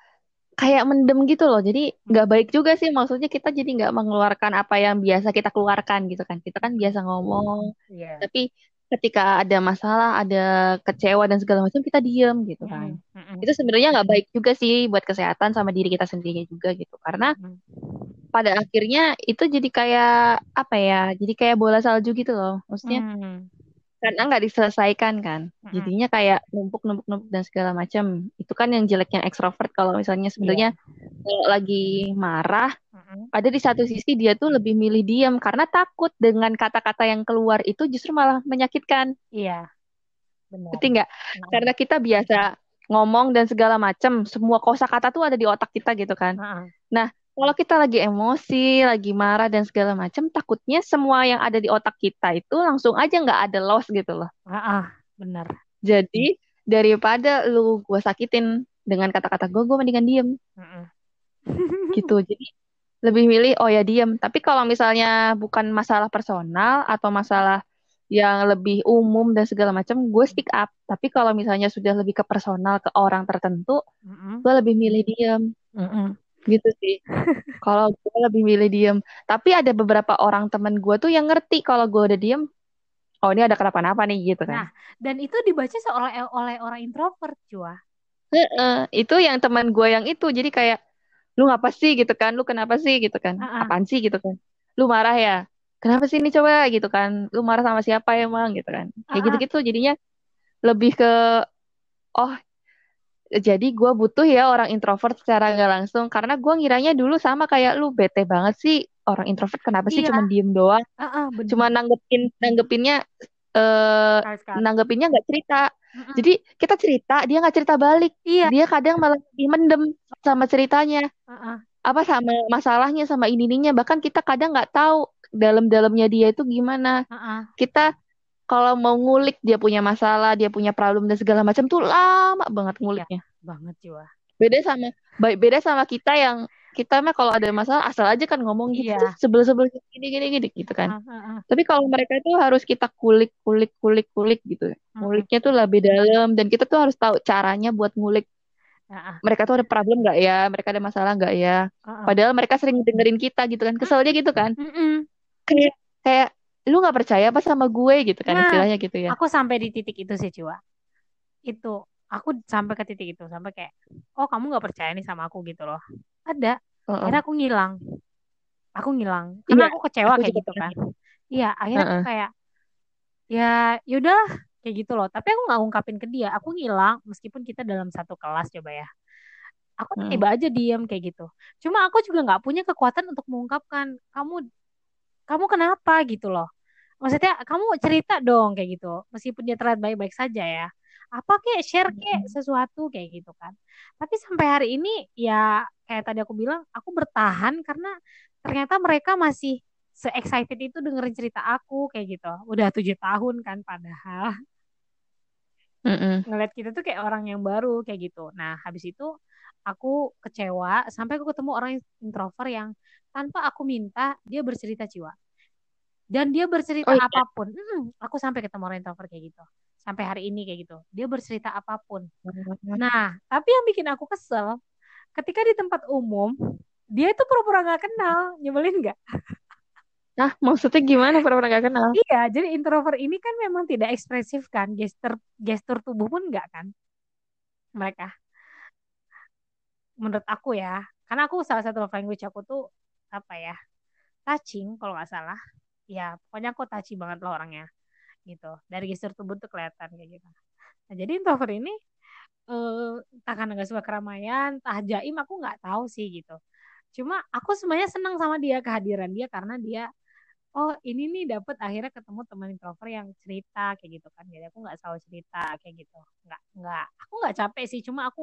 [SPEAKER 2] kayak mendem gitu loh. Jadi nggak baik juga sih maksudnya kita jadi nggak mengeluarkan apa yang biasa kita keluarkan gitu kan. Kita kan biasa ngomong, yeah. tapi ketika ada masalah, ada kecewa dan segala macam kita diem gitu kan. Mm -hmm. Itu sebenarnya nggak baik juga sih buat kesehatan sama diri kita sendiri juga gitu. Karena mm -hmm. pada akhirnya itu jadi kayak apa ya? Jadi kayak bola salju gitu loh. Maksudnya mm -hmm karena nggak diselesaikan kan jadinya kayak numpuk numpuk numpuk dan segala macam itu kan yang jeleknya ekstrovert kalau misalnya sebenarnya yeah. kalau lagi marah mm-hmm. ada di satu sisi dia tuh lebih milih diam karena takut dengan kata-kata yang keluar itu justru malah menyakitkan
[SPEAKER 1] iya benar
[SPEAKER 2] Betul nggak mm-hmm. karena kita biasa ngomong dan segala macam semua kosakata tuh ada di otak kita gitu kan mm-hmm. nah kalau kita lagi emosi, lagi marah dan segala macam, takutnya semua yang ada di otak kita itu langsung aja nggak ada loss gitu loh.
[SPEAKER 1] Ah, ah benar.
[SPEAKER 2] Jadi daripada lu gue sakitin dengan kata-kata gue, gue mendingan diem. gitu. Jadi lebih milih oh ya diem. Tapi kalau misalnya bukan masalah personal atau masalah yang lebih umum dan segala macam, gue stick up. Tapi kalau misalnya sudah lebih ke personal ke orang tertentu, mm -mm. gue lebih milih diem. Mm -mm gitu sih. kalau gue lebih milih diem. Tapi ada beberapa orang temen gue tuh yang ngerti kalau gue udah diem, oh ini ada kenapa-napa nih gitu kan. Nah,
[SPEAKER 1] dan itu dibaca oleh oleh orang introvert, cua.
[SPEAKER 2] Uh, itu yang teman gue yang itu, jadi kayak lu ngapa sih? gitu kan, lu kenapa sih? gitu kan, uh -uh. apaan sih? gitu kan, lu marah ya, kenapa sih ini coba? gitu kan, lu marah sama siapa emang? gitu kan, kayak gitu-gitu. Jadinya lebih ke oh jadi gue butuh ya orang introvert secara nggak langsung karena gue ngiranya dulu sama kayak lu bete banget sih orang introvert kenapa sih iya. cuma diem doang uh -uh, cuma nanggepin nanggepinnya uh, nanggepinnya nggak cerita uh -uh. jadi kita cerita dia nggak cerita balik iya. dia kadang malah mendem sama ceritanya uh -uh. apa sama masalahnya sama ini ininya bahkan kita kadang nggak tahu dalam-dalamnya dia itu gimana uh -uh. kita kalau mau ngulik dia punya masalah, dia punya problem dan segala macam tuh lama banget nguliknya.
[SPEAKER 1] Ya, banget jiwa.
[SPEAKER 2] Beda sama baik beda sama kita yang kita mah kalau ada masalah asal aja kan ngomong gitu iya. sebel-sebel gini gini gini gitu kan. Uh, uh, uh. Tapi kalau mereka itu harus kita kulik kulik kulik kulik gitu. Uh, Nguliknya tuh lebih dalam dan kita tuh harus tahu caranya buat ngulik. Mereka tuh ada problem nggak ya? Mereka ada masalah nggak ya? Uh, uh. Padahal mereka sering dengerin kita gitu kan. Kesel aja gitu kan. Uh, uh. Kayak kayak lu nggak percaya apa sama gue? gitu kan nah, istilahnya gitu ya.
[SPEAKER 1] aku sampai di titik itu sih Cua itu aku sampai ke titik itu sampai kayak oh kamu nggak percaya nih sama aku gitu loh. Ada. Uh -uh. akhirnya aku ngilang. Aku ngilang. Karena iya, aku kecewa aku kayak gitu kan. Iya akhirnya uh -uh. aku kayak ya yaudah kayak gitu loh. Tapi aku nggak ungkapin ke dia. Aku ngilang meskipun kita dalam satu kelas coba ya. Aku hmm. tiba aja diam kayak gitu. Cuma aku juga nggak punya kekuatan untuk mengungkapkan kamu kamu kenapa? gitu loh. Maksudnya kamu cerita dong kayak gitu. Meskipun dia terlihat baik-baik saja ya. Apa kek? Share kek sesuatu kayak gitu kan. Tapi sampai hari ini ya kayak tadi aku bilang aku bertahan karena ternyata mereka masih se excited itu dengerin cerita aku kayak gitu. Udah tujuh tahun kan padahal. Mm -mm. ngeliat kita tuh kayak orang yang baru kayak gitu. Nah habis itu aku kecewa sampai aku ketemu orang introvert yang tanpa aku minta dia bercerita jiwa. Dan dia bercerita oh, iya. apa pun hmm, aku sampai ketemu orang introvert kayak gitu. Sampai hari ini kayak gitu. Dia bercerita apa pun. Nah tapi yang bikin aku kesel ketika di tempat umum dia itu pura-pura nggak kenal. Nyebelin nggak?
[SPEAKER 2] Nah, maksudnya gimana pura-pura gak kenal?
[SPEAKER 1] iya jadi introvert ini kan memang tidak ekspresif kan. Gestur gestur tubuh pun nggak kan? Mereka menurut aku ya karena aku salah satu love language aku tuh apa ya touching kalau nggak salah. Ya pokoknya aku touchy banget loh orangnya gitu. Dari gestur tubuh tuh kelihatan kayak gitu. Nah jadi introvert ini eh, entah karena nggak suka keramaian entah jaim aku nggak tahu sih gitu. Cuma aku sebenarnya senang sama dia kehadiran dia karena dia oh ini nih dapat akhirnya ketemu teman introvert yang cerita kayak gitu kan. Jadi aku nggak selalu cerita kayak gitu. Nggak nggak aku nggak capek sih cuma aku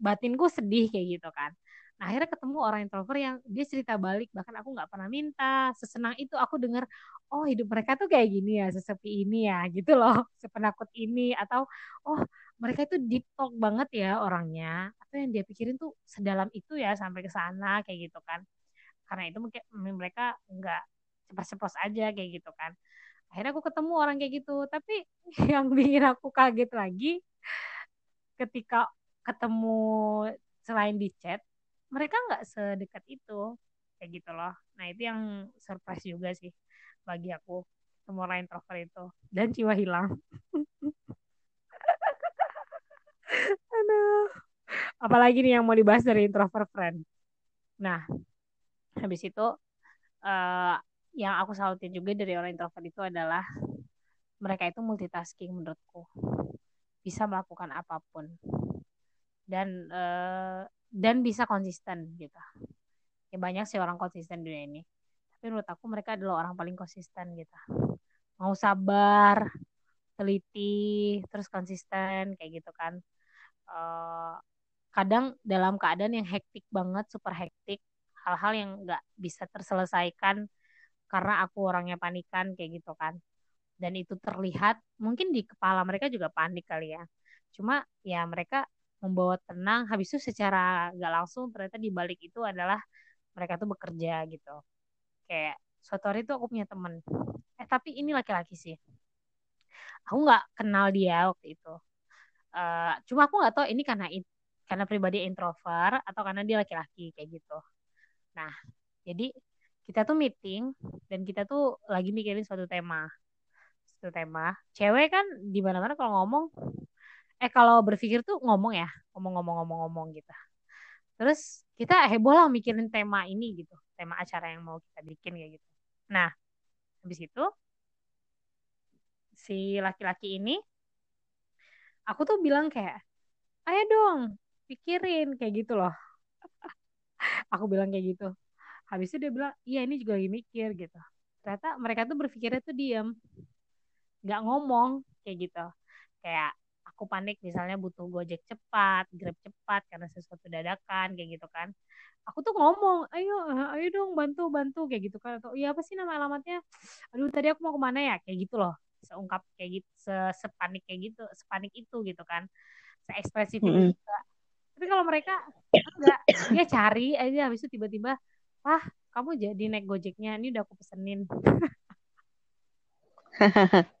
[SPEAKER 1] batinku sedih kayak gitu kan Nah, akhirnya ketemu orang introvert yang dia cerita balik, bahkan aku nggak pernah minta. Sesenang itu aku dengar, oh hidup mereka tuh kayak gini ya, sesepi ini ya, gitu loh, sepenakut ini. Atau, oh mereka itu deep talk banget ya orangnya. Atau yang dia pikirin tuh sedalam itu ya sampai ke sana, kayak gitu kan. Karena itu mungkin mereka nggak cepat-cepat aja kayak gitu kan. Akhirnya aku ketemu orang kayak gitu. Tapi yang bikin aku kaget lagi, ketika ketemu selain di chat, mereka nggak sedekat itu kayak gitu loh. Nah itu yang surprise juga sih bagi aku semua orang introvert itu. Dan jiwa hilang. Aduh. Apalagi nih yang mau dibahas dari introvert friend. Nah habis itu uh, yang aku salutin juga dari orang introvert itu adalah mereka itu multitasking menurutku. Bisa melakukan apa pun dan uh, dan bisa konsisten gitu. Ya banyak sih orang konsisten di dunia ini. Tapi menurut aku mereka adalah orang paling konsisten gitu. Mau sabar teliti terus konsisten kayak gitu kan. Uh, kadang dalam keadaan yang hektik banget super hektik hal-hal yang nggak bisa terselesaikan karena aku orangnya panikan kayak gitu kan. Dan itu terlihat mungkin di kepala mereka juga panik kali ya. Cuma ya mereka membawa tenang. Habis itu secara gak langsung ternyata di balik itu adalah mereka tuh bekerja gitu. Kayak suatu hari itu aku punya temen. Eh tapi ini laki-laki sih. Aku nggak kenal dia waktu itu. Uh, cuma aku nggak tahu ini karena karena pribadi introvert atau karena dia laki-laki kayak gitu. Nah jadi kita tuh meeting dan kita tuh lagi mikirin suatu tema. Suatu tema. Cewek kan di mana-mana kalau ngomong eh kalau berpikir tuh ngomong ya ngomong-ngomong-ngomong-ngomong gitu. Terus kita heboh lah mikirin tema ini gitu tema acara yang mau kita bikin kayak gitu. Nah habis itu si laki-laki ini aku tuh bilang kayak ayo dong pikirin kayak gitu loh. Aku bilang kayak gitu. Habis itu dia bilang iya ini juga lagi mikir gitu. Ternyata mereka tuh berpikirnya tuh diam nggak ngomong kayak gitu. Kayak aku panik misalnya butuh gojek cepat, grab cepat karena sesuatu dadakan kayak gitu kan. Aku tuh ngomong, ayo, ayo dong bantu bantu kayak gitu kan. Atau iya apa sih nama alamatnya? Aduh tadi aku mau ke mana ya? Kayak gitu loh. Seungkap kayak gitu, se sepanik kayak gitu, sepanik itu gitu kan. Seekspresif mm -hmm. juga. Tapi kalau mereka enggak, dia cari aja habis itu tiba-tiba, wah kamu jadi naik gojeknya, ini udah aku pesenin.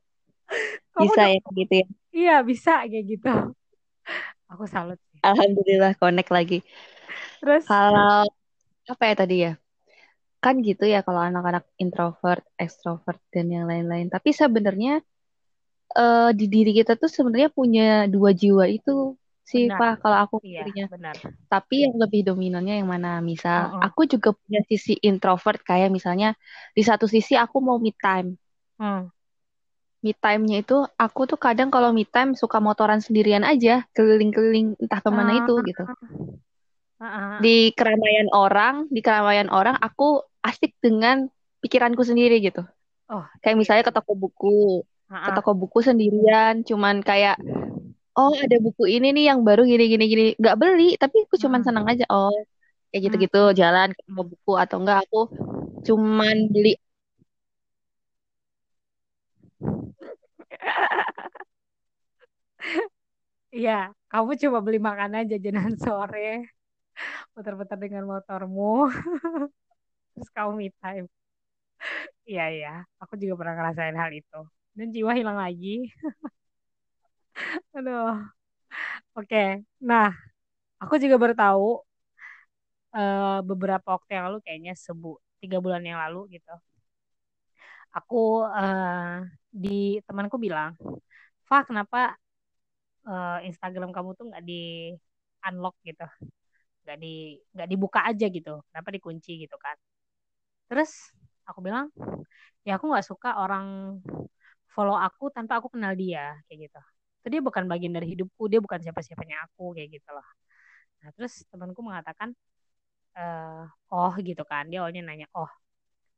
[SPEAKER 2] bisa ya gitu ya
[SPEAKER 1] iya bisa kayak gitu aku salut
[SPEAKER 2] alhamdulillah connect lagi
[SPEAKER 1] terus
[SPEAKER 2] kalau apa ya tadi ya kan gitu ya kalau anak-anak introvert, extrovert dan yang lain-lain. Tapi sebenarnya uh, di diri kita tuh sebenarnya punya dua jiwa itu sih benar. Pak kalau aku
[SPEAKER 1] iya, benar.
[SPEAKER 2] Tapi yang lebih dominannya yang mana? Misal uh -uh. aku juga punya sisi introvert kayak misalnya di satu sisi aku mau me time. Hmm me time-nya itu aku tuh kadang kalau me time suka motoran sendirian aja keliling-keliling entah ke mana uh, itu gitu. uh, uh, di keramaian orang di keramaian orang aku asik dengan pikiranku sendiri gitu. Oh. Kayak misalnya ke toko buku uh, uh. ke toko buku sendirian cuman kayak oh ada buku ini nih yang baru gini gini gini. Nggak beli tapi aku cuman senang aja oh kayak gitu-gitu jalan ke toko buku atau enggak aku cuman beli
[SPEAKER 1] Iya, kamu coba beli makanan jajanan sore, putar-putar dengan motormu, terus kamu me time. Iya, iya, aku juga pernah ngerasain hal itu. Dan jiwa hilang lagi. Aduh. Oke, nah, aku juga baru tahu uh, beberapa waktu yang lalu kayaknya sebu tiga bulan yang lalu gitu aku uh, di temanku bilang Fah kenapa uh, Instagram kamu tuh nggak di unlock gitu? Nggak di nggak dibuka aja gitu. Kenapa dikunci gitu kan? Terus aku bilang ya aku nggak suka orang follow aku tanpa aku kenal dia kayak gitu. Itu dia bukan bagian dari hidupku dia bukan siapa siapanya aku kayak gitu loh. Nah terus temanku mengatakan e, oh gitu kan. Dia awalnya nanya oh.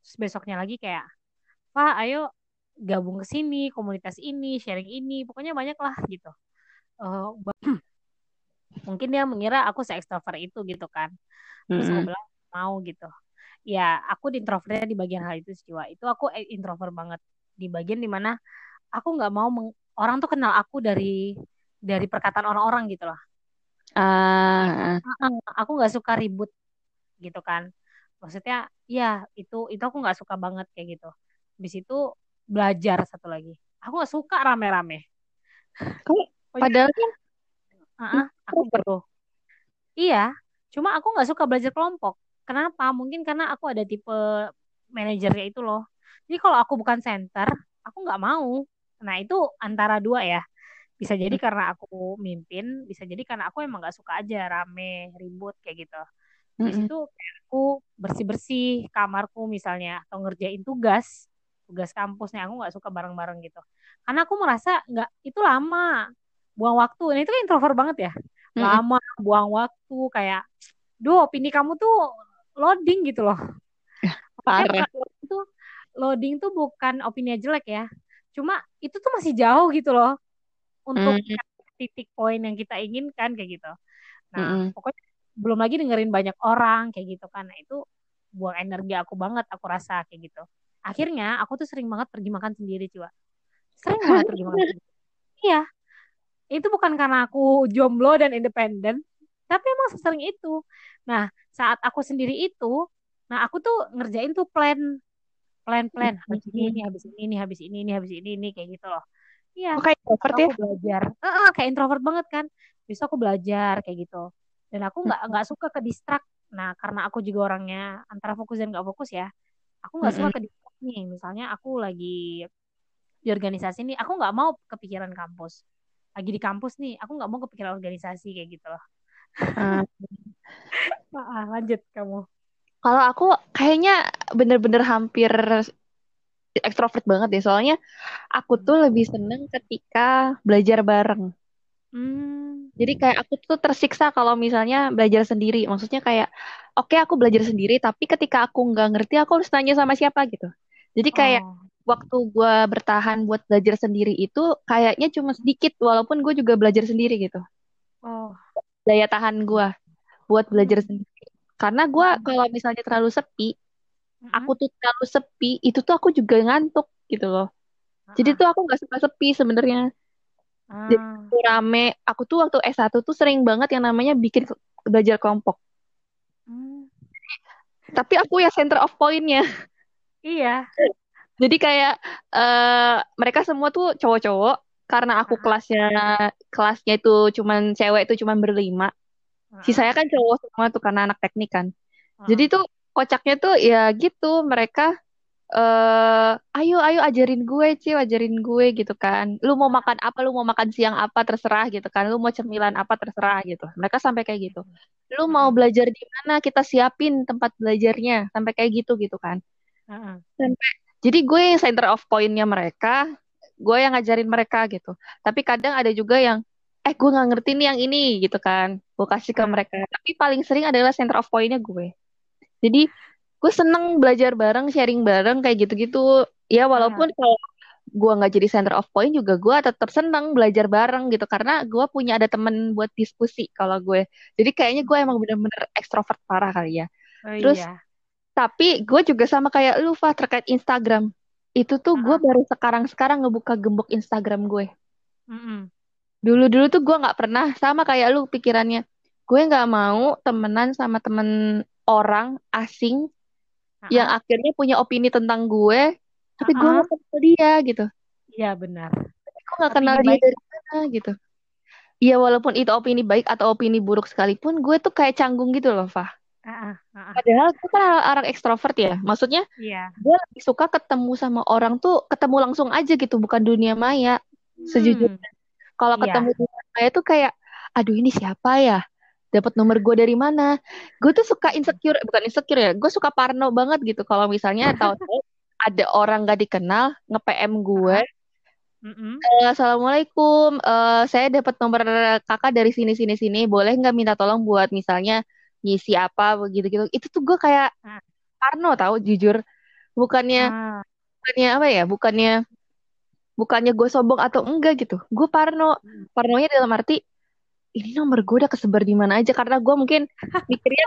[SPEAKER 1] Terus besoknya lagi kayak pak ayo gabung ke sini komunitas ini sharing ini pokoknya banyak lah gitu. Uh, mungkin dia mengira aku se extrovert itu gitu kan. Terus aku bilang mau gitu. Ya aku di introvertnya di bagian hal itu sih itu aku e, introvert banget. Di bagian di mana aku nggak mau meng, orang tuh kenal aku dari dari perkataan orang-orang gitu loh. Uh. aku nggak suka ribut gitu kan. Maksudnya ya itu itu aku nggak suka banget kayak gitu. Di situ belajar satu lagi. Aku nggak suka rame-rame.
[SPEAKER 2] Padahal kan
[SPEAKER 1] uh-uh, aku perlu iya cuma aku nggak suka belajar kelompok. Kenapa? Mungkin karena aku ada tipe manajernya itu loh. Jadi kalau aku bukan center aku nggak mau. Nah itu antara dua ya. Bisa jadi karena aku mimpin bisa jadi karena aku emang nggak suka aja rame ribut kayak gitu. Di situ aku bersih bersih kamarku misalnya atau ngerjain tugas tugas kampusnya aku nggak suka bareng-bareng gitu. Karena aku merasa nggak itu lama buang waktu. Ini itu kan introvert banget ya. Lama buang waktu kayak duh opini kamu tuh loading gitu loh.
[SPEAKER 2] Parah.
[SPEAKER 1] itu loading tuh bukan opini jelek ya. Cuma itu tuh masih jauh gitu loh untuk mm. titik poin yang kita inginkan kayak gitu. Nah mm. pokoknya belum lagi dengerin banyak orang kayak gitu kan. Nah itu buang energi aku banget aku rasa kayak gitu akhirnya aku tuh sering banget pergi makan sendiri coba sering banget pergi makan sendiri. Iya. Itu bukan karena aku jomblo dan independen tapi emang sering itu. Nah saat aku sendiri itu nah aku tuh ngerjain tuh plan plan plan. Habis ini. ini habis ini ini habis ini ini habis ini ini kayak gitu loh. Iya.
[SPEAKER 2] Oh, kayak introvert ya?
[SPEAKER 1] belajar. Uh, uh, kayak introvert banget kan. Bisa aku belajar kayak gitu. Dan aku nggak nggak suka ke distrak nah karena aku juga orangnya antara fokus dan nggak fokus ya aku nggak suka ke distrak nih misalnya aku lagi di organisasi nih aku nggak mau kepikiran kampus. Lagi di kampus nih aku nggak mau kepikiran organisasi kayak gitu loh. Uh. ah, lanjut kamu.
[SPEAKER 2] Kalau aku kayaknya bener-bener hampir ekstrovert banget deh soalnya aku tuh lebih seneng ketika belajar bareng. Hmm. jadi kayak aku tuh tersiksa kalau misalnya belajar sendiri. Maksudnya kayak oke okay, aku belajar sendiri tapi ketika aku nggak ngerti aku harus tanya sama siapa gitu jadi kayak oh waktu gue bertahan buat belajar sendiri itu kayaknya cuma sedikit walaupun gue juga belajar sendiri gitu. Oh. Daya tahan gue buat belajar hmm. sendiri. Karena gue hmm. kalau misalnya terlalu sepi, hmm. aku tuh terlalu sepi, itu tuh aku juga ngantuk gitu loh. Jadi tuh aku nggak suka sepi sebenarnya. Hmm. Jadi rame. Aku tuh waktu S1 tuh sering banget yang namanya bikin belajar kelompok. Hmm. Tapi aku ya center of pointnya.
[SPEAKER 1] Iya.
[SPEAKER 2] Jadi kayak uh, mereka semua tuh cowok-cowok karena aku kelasnya kelasnya itu cuman cewek itu cuman berlima. Si saya kan cowok semua tuh karena anak teknik kan. Jadi tuh kocaknya tuh ya gitu mereka eh uh, ayo ayo ajarin gue sih ajarin gue gitu kan. Lu mau makan apa lu mau makan siang apa terserah gitu kan. Lu mau cemilan apa terserah gitu. Mereka sampai kayak gitu. Lu mau belajar di mana kita siapin tempat belajarnya sampai kayak gitu gitu kan sampai jadi gue yang center of pointnya mereka, gue yang ngajarin mereka gitu. Tapi kadang ada juga yang, eh gue nggak ngerti nih yang ini gitu kan, gue kasih ke mereka. Tapi paling sering adalah center of pointnya gue. Jadi gue seneng belajar bareng, sharing bareng kayak gitu-gitu. Ya walaupun hmm. kalau gue nggak jadi center of point juga gue tetap seneng belajar bareng gitu karena gue punya ada temen buat diskusi kalau gue jadi kayaknya gue emang bener-bener ekstrovert parah kali ya oh, terus iya. Tapi gue juga sama kayak lu, Fah, terkait Instagram. Itu tuh gue baru sekarang-sekarang ngebuka gembok Instagram gue. Dulu-dulu tuh gue gak pernah, sama kayak lu pikirannya. Gue gak mau temenan sama temen orang asing uh-uh. yang akhirnya punya opini tentang gue, tapi uh-uh. gue gak kenal dia gitu.
[SPEAKER 1] Iya benar.
[SPEAKER 2] Gue gak kenal dia dari mana gitu. Iya walaupun itu opini baik atau opini buruk sekalipun, gue tuh kayak canggung gitu loh, Fah.
[SPEAKER 1] Ah, ah.
[SPEAKER 2] Padahal gue kan orang ekstrovert ya. Maksudnya
[SPEAKER 1] Iya.
[SPEAKER 2] gue lebih suka ketemu sama orang tuh ketemu langsung aja gitu, bukan dunia maya. Sejujurnya.
[SPEAKER 1] Hmm,
[SPEAKER 2] Kalau
[SPEAKER 1] iya.
[SPEAKER 2] ketemu dunia maya tuh kayak, aduh ini siapa ya? Dapat nomor gue dari mana? Gue tuh suka insecure, bukan insecure ya. Gue suka parno banget gitu. Kalau misalnya tahu-tahu ada orang gak dikenal nge-PM gue,
[SPEAKER 1] Ah, mm-mm.
[SPEAKER 2] "Eh, Assalamualaikum, eh, saya dapat nomor kakak dari sini sini sini. Boleh nggak minta tolong buat misalnya ngisi apa begitu gitu. Itu tuh gue kayak
[SPEAKER 1] Ah,
[SPEAKER 2] parno tahu jujur. Bukannya
[SPEAKER 1] ah,
[SPEAKER 2] bukannya apa ya? Bukannya bukannya gue sombong atau enggak gitu. Gue parno.
[SPEAKER 1] mm.
[SPEAKER 2] Parnonya dalam arti ini nomor gue udah kesebar di mana aja karena gue mungkin mikirnya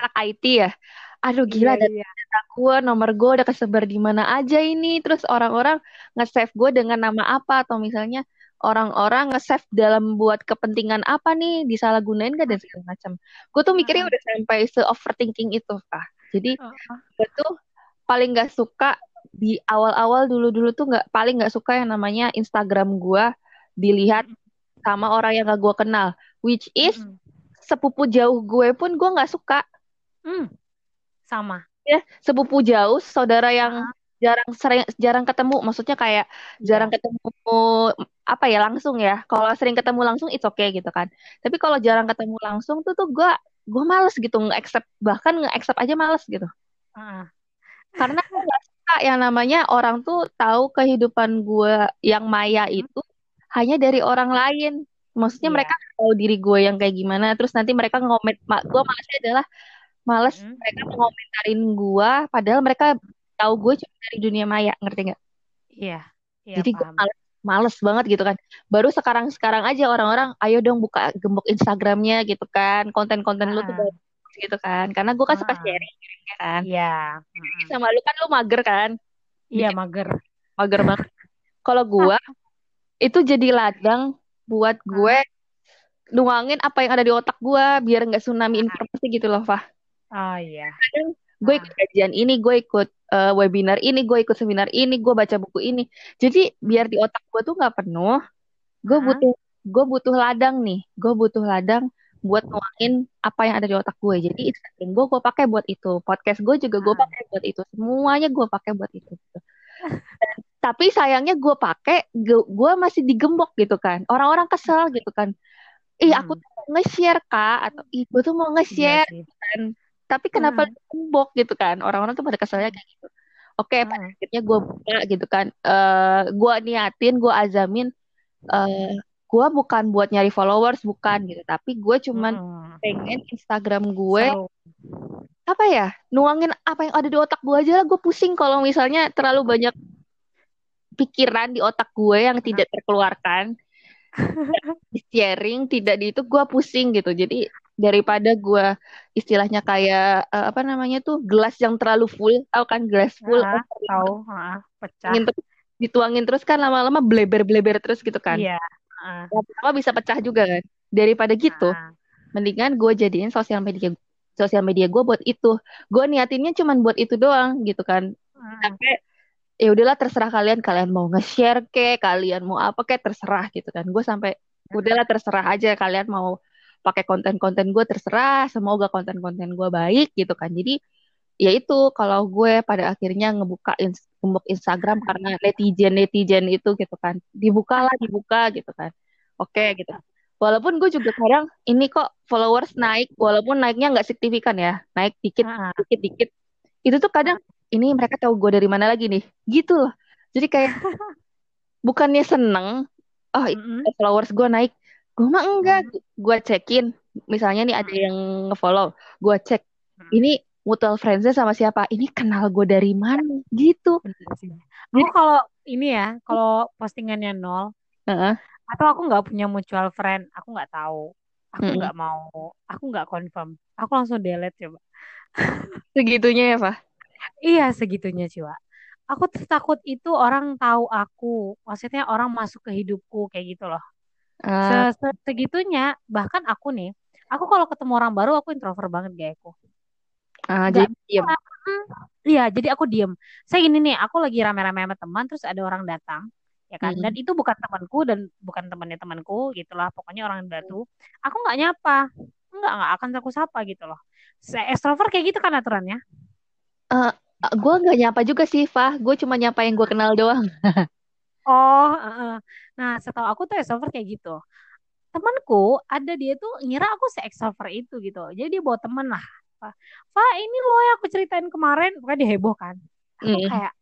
[SPEAKER 2] anak IT ya. Aduh
[SPEAKER 1] Iya,
[SPEAKER 2] gila data
[SPEAKER 1] iya.
[SPEAKER 2] gue, nomor gue udah kesebar di mana aja ini. Terus orang-orang nge-save gue dengan nama apa atau misalnya orang-orang nge-save dalam buat kepentingan apa nih, disalahgunain gak dan segala macam. Gue tuh mikirnya
[SPEAKER 1] Ah,
[SPEAKER 2] udah sampai se-overthinking itu, Pak. Jadi gue tuh paling gak suka di awal-awal dulu-dulu tuh nggak paling nggak suka yang namanya Instagram gue dilihat sama orang yang gak gue kenal, which is sepupu jauh gue pun gue nggak suka.
[SPEAKER 1] Hmm, sama.
[SPEAKER 2] Ya, sepupu jauh, saudara yang jarang sering jarang ketemu, maksudnya kayak jarang
[SPEAKER 1] iya.
[SPEAKER 2] ketemu apa ya langsung ya. Kalau sering ketemu langsung it's okay gitu kan. Tapi kalau jarang ketemu langsung tuh tuh gue gue males gitu nge-accept bahkan nge-accept aja males gitu.
[SPEAKER 1] Ah.
[SPEAKER 2] Karena gue nggak suka yang namanya orang tuh tahu kehidupan gue yang maya
[SPEAKER 1] Hmm,
[SPEAKER 2] itu hanya dari orang lain. Maksudnya
[SPEAKER 1] Iya.
[SPEAKER 2] mereka tahu diri gue yang kayak gimana. Terus nanti mereka ngomen. Gue malesnya adalah males
[SPEAKER 1] Mm-mm.
[SPEAKER 2] mereka mengomentarin gue, padahal mereka tahu gue cuma dari dunia maya, ngerti nggak?
[SPEAKER 1] Iya, iya
[SPEAKER 2] Jadi gue males, males banget gitu kan. Baru sekarang-sekarang aja orang-orang, ayo dong buka gembok Instagramnya gitu kan, konten-konten lu tuh
[SPEAKER 1] Ah,
[SPEAKER 2] bagus gitu kan. Karena gue kan suka
[SPEAKER 1] ah,
[SPEAKER 2] sharing ya kan.
[SPEAKER 1] Iya. Mm-mm.
[SPEAKER 2] Sama lu kan lu mager kan,
[SPEAKER 1] Iya
[SPEAKER 2] bikin
[SPEAKER 1] mager.
[SPEAKER 2] mager banget. Kalau gue itu jadi ladang buat gue
[SPEAKER 1] Ah,
[SPEAKER 2] nuangin apa yang ada di otak gue biar nggak tsunami informasi gitu loh, Fah.
[SPEAKER 1] Oh iya.
[SPEAKER 2] kadang gue ikut kajian ini, gue ikut eh, webinar ini, gue ikut seminar ini, gue baca buku ini. Jadi biar di otak gue tuh nggak penuh, gue
[SPEAKER 1] ah,
[SPEAKER 2] butuh gue butuh ladang nih, gue butuh ladang buat nuangin apa yang ada di otak gue. Jadi Instagram gue gue pakai buat itu, podcast gue juga gue pakai buat itu, semuanya gue pakai buat itu. gitu. Tapi sayangnya gue pakai, gue, masih digembok gitu kan. Orang-orang kesel gitu kan. Ih aku tuh mau nge-share kak, atau ih gue tuh mau
[SPEAKER 1] Iya
[SPEAKER 2] nge-share
[SPEAKER 1] sih.
[SPEAKER 2] kan. Tapi kenapa lu gembok gitu kan? Orang-orang tuh pada keselnya kayak gitu. Oke, pada
[SPEAKER 1] ah,
[SPEAKER 2] akhirnya gue buka gitu kan. eh gue niatin, gue azamin, eh gue bukan buat nyari followers, bukan gitu. Tapi gue cuman
[SPEAKER 1] mm-mm.
[SPEAKER 2] pengen Instagram gue
[SPEAKER 1] Seru.
[SPEAKER 2] apa ya? Nuangin apa yang ada di otak gue aja lah. Gue pusing kalau misalnya terlalu banyak pikiran di otak gue yang tidak terkeluarkan, di sharing, tidak di itu gue pusing gitu. Jadi daripada gue istilahnya kayak eh, apa namanya tuh gelas yang terlalu full, tahu kan gelas full,
[SPEAKER 1] ah,
[SPEAKER 2] overflowing
[SPEAKER 1] tahu. Ah, pecah.
[SPEAKER 2] dituangin terus, dituangin terus kan lama-lama bleber-bleber terus gitu kan.
[SPEAKER 1] Iya. Ah,
[SPEAKER 2] Lama-lama bisa pecah juga kan. Daripada gitu,
[SPEAKER 1] ah,
[SPEAKER 2] mendingan gue jadiin sosial media sosial media gue buat itu. Gue niatinnya cuman buat itu doang gitu kan.
[SPEAKER 1] ah.
[SPEAKER 2] Sampai ya udahlah terserah kalian kalian mau nge-share ke kalian mau apa kayak terserah gitu kan gue sampai udahlah terserah aja kalian mau pakai konten-konten gue terserah semoga konten-konten gue baik gitu kan. Jadi ya itu kalau gue pada akhirnya ngebuka ins Instagram karena netizen netizen itu gitu kan. Dibuka lah dibuka gitu kan. Oke gitu. Walaupun gue juga kadang ini kok followers naik walaupun naiknya nggak signifikan ya. Naik dikit
[SPEAKER 1] Ah,
[SPEAKER 2] dikit dikit. Itu tuh kadang ini mereka tahu gue dari mana lagi nih. Gitu loh. Jadi kayak bukannya seneng oh itu
[SPEAKER 1] Mm-mm.
[SPEAKER 2] followers gue naik gue mah enggak.
[SPEAKER 1] Hmm,
[SPEAKER 2] gue cekin. Misalnya nih ada
[SPEAKER 1] hmm,
[SPEAKER 2] yang ngefollow gue cek
[SPEAKER 1] hmm.
[SPEAKER 2] ini mutual friendsnya sama siapa? Ini kenal gue dari mana? Gitu.
[SPEAKER 1] Aku
[SPEAKER 2] jadi
[SPEAKER 1] kalau ini ya, kalau postingannya nol,
[SPEAKER 2] heeh,
[SPEAKER 1] atau aku nggak punya mutual friend, aku nggak tahu, aku
[SPEAKER 2] mm-mm.
[SPEAKER 1] nggak mau, aku nggak confirm, aku langsung delete coba.
[SPEAKER 2] segitunya ya Pak
[SPEAKER 1] Iya segitunya sih, Wak. Aku tuh takut itu orang tahu aku, maksudnya orang masuk ke hidupku kayak gitu loh.
[SPEAKER 2] Ah,
[SPEAKER 1] Se- se- Segitunya, bahkan aku nih, aku kalau ketemu orang baru aku introvert banget gayanya
[SPEAKER 2] ah,
[SPEAKER 1] Nggak
[SPEAKER 2] jadi diam.
[SPEAKER 1] Hmm. Iya, jadi aku diem. Saya gini nih, aku lagi rame-rame sama teman, terus ada orang datang, ya kan? Dan
[SPEAKER 2] Mm-mm.
[SPEAKER 1] itu bukan temanku dan bukan temannya temanku, gitulah. Pokoknya orang yang batu. Aku nggak nyapa. enggak enggak akan aku sapa gitu loh Se- extrovert kayak gitu kan aturannya
[SPEAKER 2] Eh, gue nggak nyapa juga sih, Fah. Gue cuma nyapa yang gue kenal doang.
[SPEAKER 1] oh eh, eh. nah setahu aku tuh extrovert kayak gitu temanku ada dia tuh ngira aku se extrovert itu gitu jadi dia bawa temen lah Fa Fa, ini loh yang aku ceritain kemarin bukan dia heboh kan aku
[SPEAKER 2] Mm.
[SPEAKER 1] kayak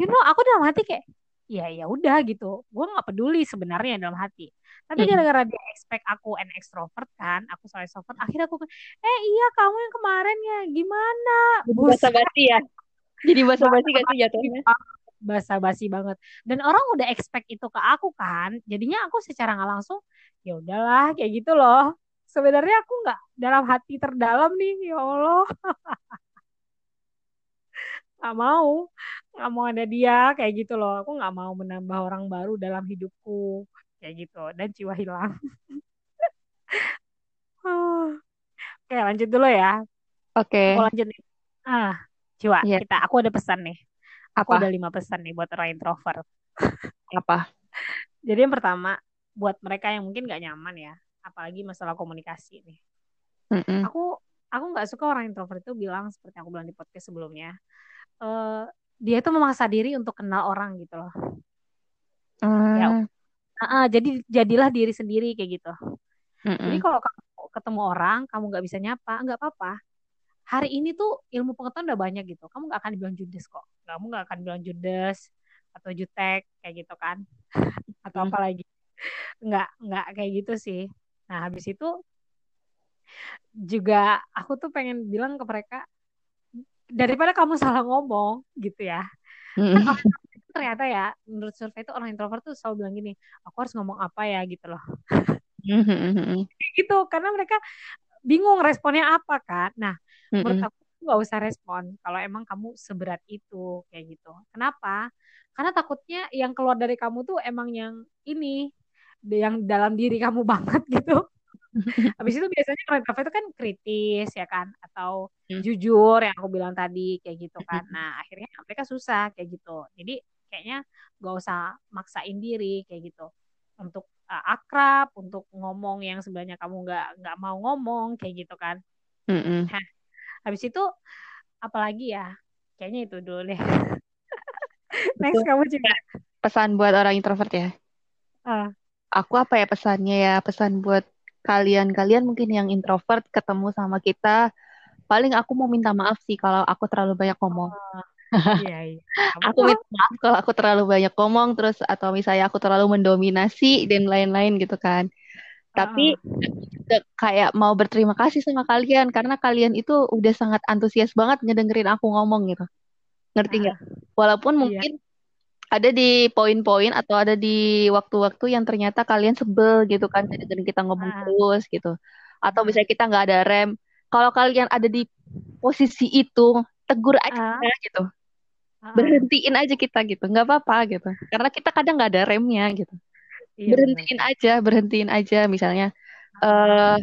[SPEAKER 1] you know aku dalam hati kayak ya ya udah gitu gue nggak peduli sebenarnya dalam hati tapi
[SPEAKER 2] Mm.
[SPEAKER 1] gara-gara dia expect aku an extrovert kan aku soal extrovert akhirnya aku eh iya kamu yang kemarin ya gimana buset
[SPEAKER 2] basa-basi ya. Jadi basa-basi gak sih jatuhnya?
[SPEAKER 1] Basa-basi banget. Dan orang udah expect itu ke aku kan jadinya aku secara nggak langsung ya udahlah kayak gitu loh. Sebenarnya aku nggak dalam hati terdalam nih ya Allah. Nggak mau nggak mau ada dia kayak gitu loh. Aku nggak mau menambah orang baru dalam hidupku kayak gitu. Dan jiwa hilang. Oke lanjut dulu ya.
[SPEAKER 2] Oke,
[SPEAKER 1] aku lanjut nih. Ah coba
[SPEAKER 2] Iya.
[SPEAKER 1] kita aku ada pesan nih aku
[SPEAKER 2] Apa?
[SPEAKER 1] ada lima pesan nih buat orang introvert
[SPEAKER 2] Apa?
[SPEAKER 1] jadi yang pertama buat mereka yang mungkin nggak nyaman ya apalagi masalah komunikasi nih
[SPEAKER 2] Mm-mm.
[SPEAKER 1] aku aku nggak suka orang introvert itu bilang seperti yang aku bilang di podcast sebelumnya eh dia itu memaksa diri untuk kenal orang gitu loh ya
[SPEAKER 2] Mm.
[SPEAKER 1] ah, jadi jadilah diri sendiri kayak gitu jadi
[SPEAKER 2] Mm-mm.
[SPEAKER 1] kalau kamu ketemu orang kamu nggak bisa nyapa nggak apa-apa hari ini tuh ilmu pengetahuan udah banyak gitu. Kamu nggak akan dibilang judes kok. Kamu nggak akan bilang judes atau jutek kayak gitu kan? Atau apa lagi? Nggak nggak kayak gitu sih. Nah habis itu juga aku tuh pengen bilang ke mereka daripada kamu salah ngomong gitu ya. Kan orang ternyata ya menurut survei itu orang introvert tuh selalu bilang gini aku harus ngomong apa ya gitu loh. Gitu. Karena mereka bingung responnya apa kan nah menurut
[SPEAKER 2] Mm-mm.
[SPEAKER 1] aku nggak usah respon kalau emang kamu seberat itu kayak gitu kenapa karena takutnya yang keluar dari kamu tuh emang yang ini yang dalam diri kamu banget gitu Habis itu biasanya orang introvert itu kan kritis ya kan atau
[SPEAKER 2] Mm.
[SPEAKER 1] jujur yang aku bilang tadi kayak gitu kan. Nah, akhirnya mereka susah kayak gitu. Jadi kayaknya gak usah maksain diri kayak gitu. Untuk uh, akrab, untuk ngomong yang sebenarnya kamu nggak nggak mau ngomong kayak gitu kan.
[SPEAKER 2] Mm-mm.
[SPEAKER 1] Nah, habis itu apalagi ya? Kayaknya itu dulu deh. Next kamu juga.
[SPEAKER 2] pesan buat orang introvert ya.
[SPEAKER 1] Ah,
[SPEAKER 2] Aku apa ya pesannya ya? Pesan buat kalian-kalian mungkin yang introvert ketemu sama kita. Paling aku mau minta maaf sih kalau aku terlalu banyak ngomong.
[SPEAKER 1] Iya iya.
[SPEAKER 2] Aku minta maaf kalau aku terlalu banyak ngomong terus atau misalnya aku terlalu mendominasi dan lain-lain gitu kan. Tapi juga kayak mau berterima kasih sama kalian karena kalian itu udah sangat antusias banget ngedengerin aku ngomong gitu. Ngerti nggak? Walaupun
[SPEAKER 1] Iya.
[SPEAKER 2] mungkin ada di poin-poin atau ada di waktu-waktu yang ternyata kalian sebel gitu kan dengerin kita ngomong
[SPEAKER 1] Ah.
[SPEAKER 2] terus gitu. Atau misalnya kita nggak ada rem. Kalau kalian ada di posisi itu, tegur aja
[SPEAKER 1] Ah.
[SPEAKER 2] gitu. Berhentiin aja kita gitu. Nggak apa-apa gitu. Karena kita kadang nggak ada remnya gitu.
[SPEAKER 1] Iya,
[SPEAKER 2] berhentiin
[SPEAKER 1] benar.
[SPEAKER 2] aja, berhentiin aja misalnya eh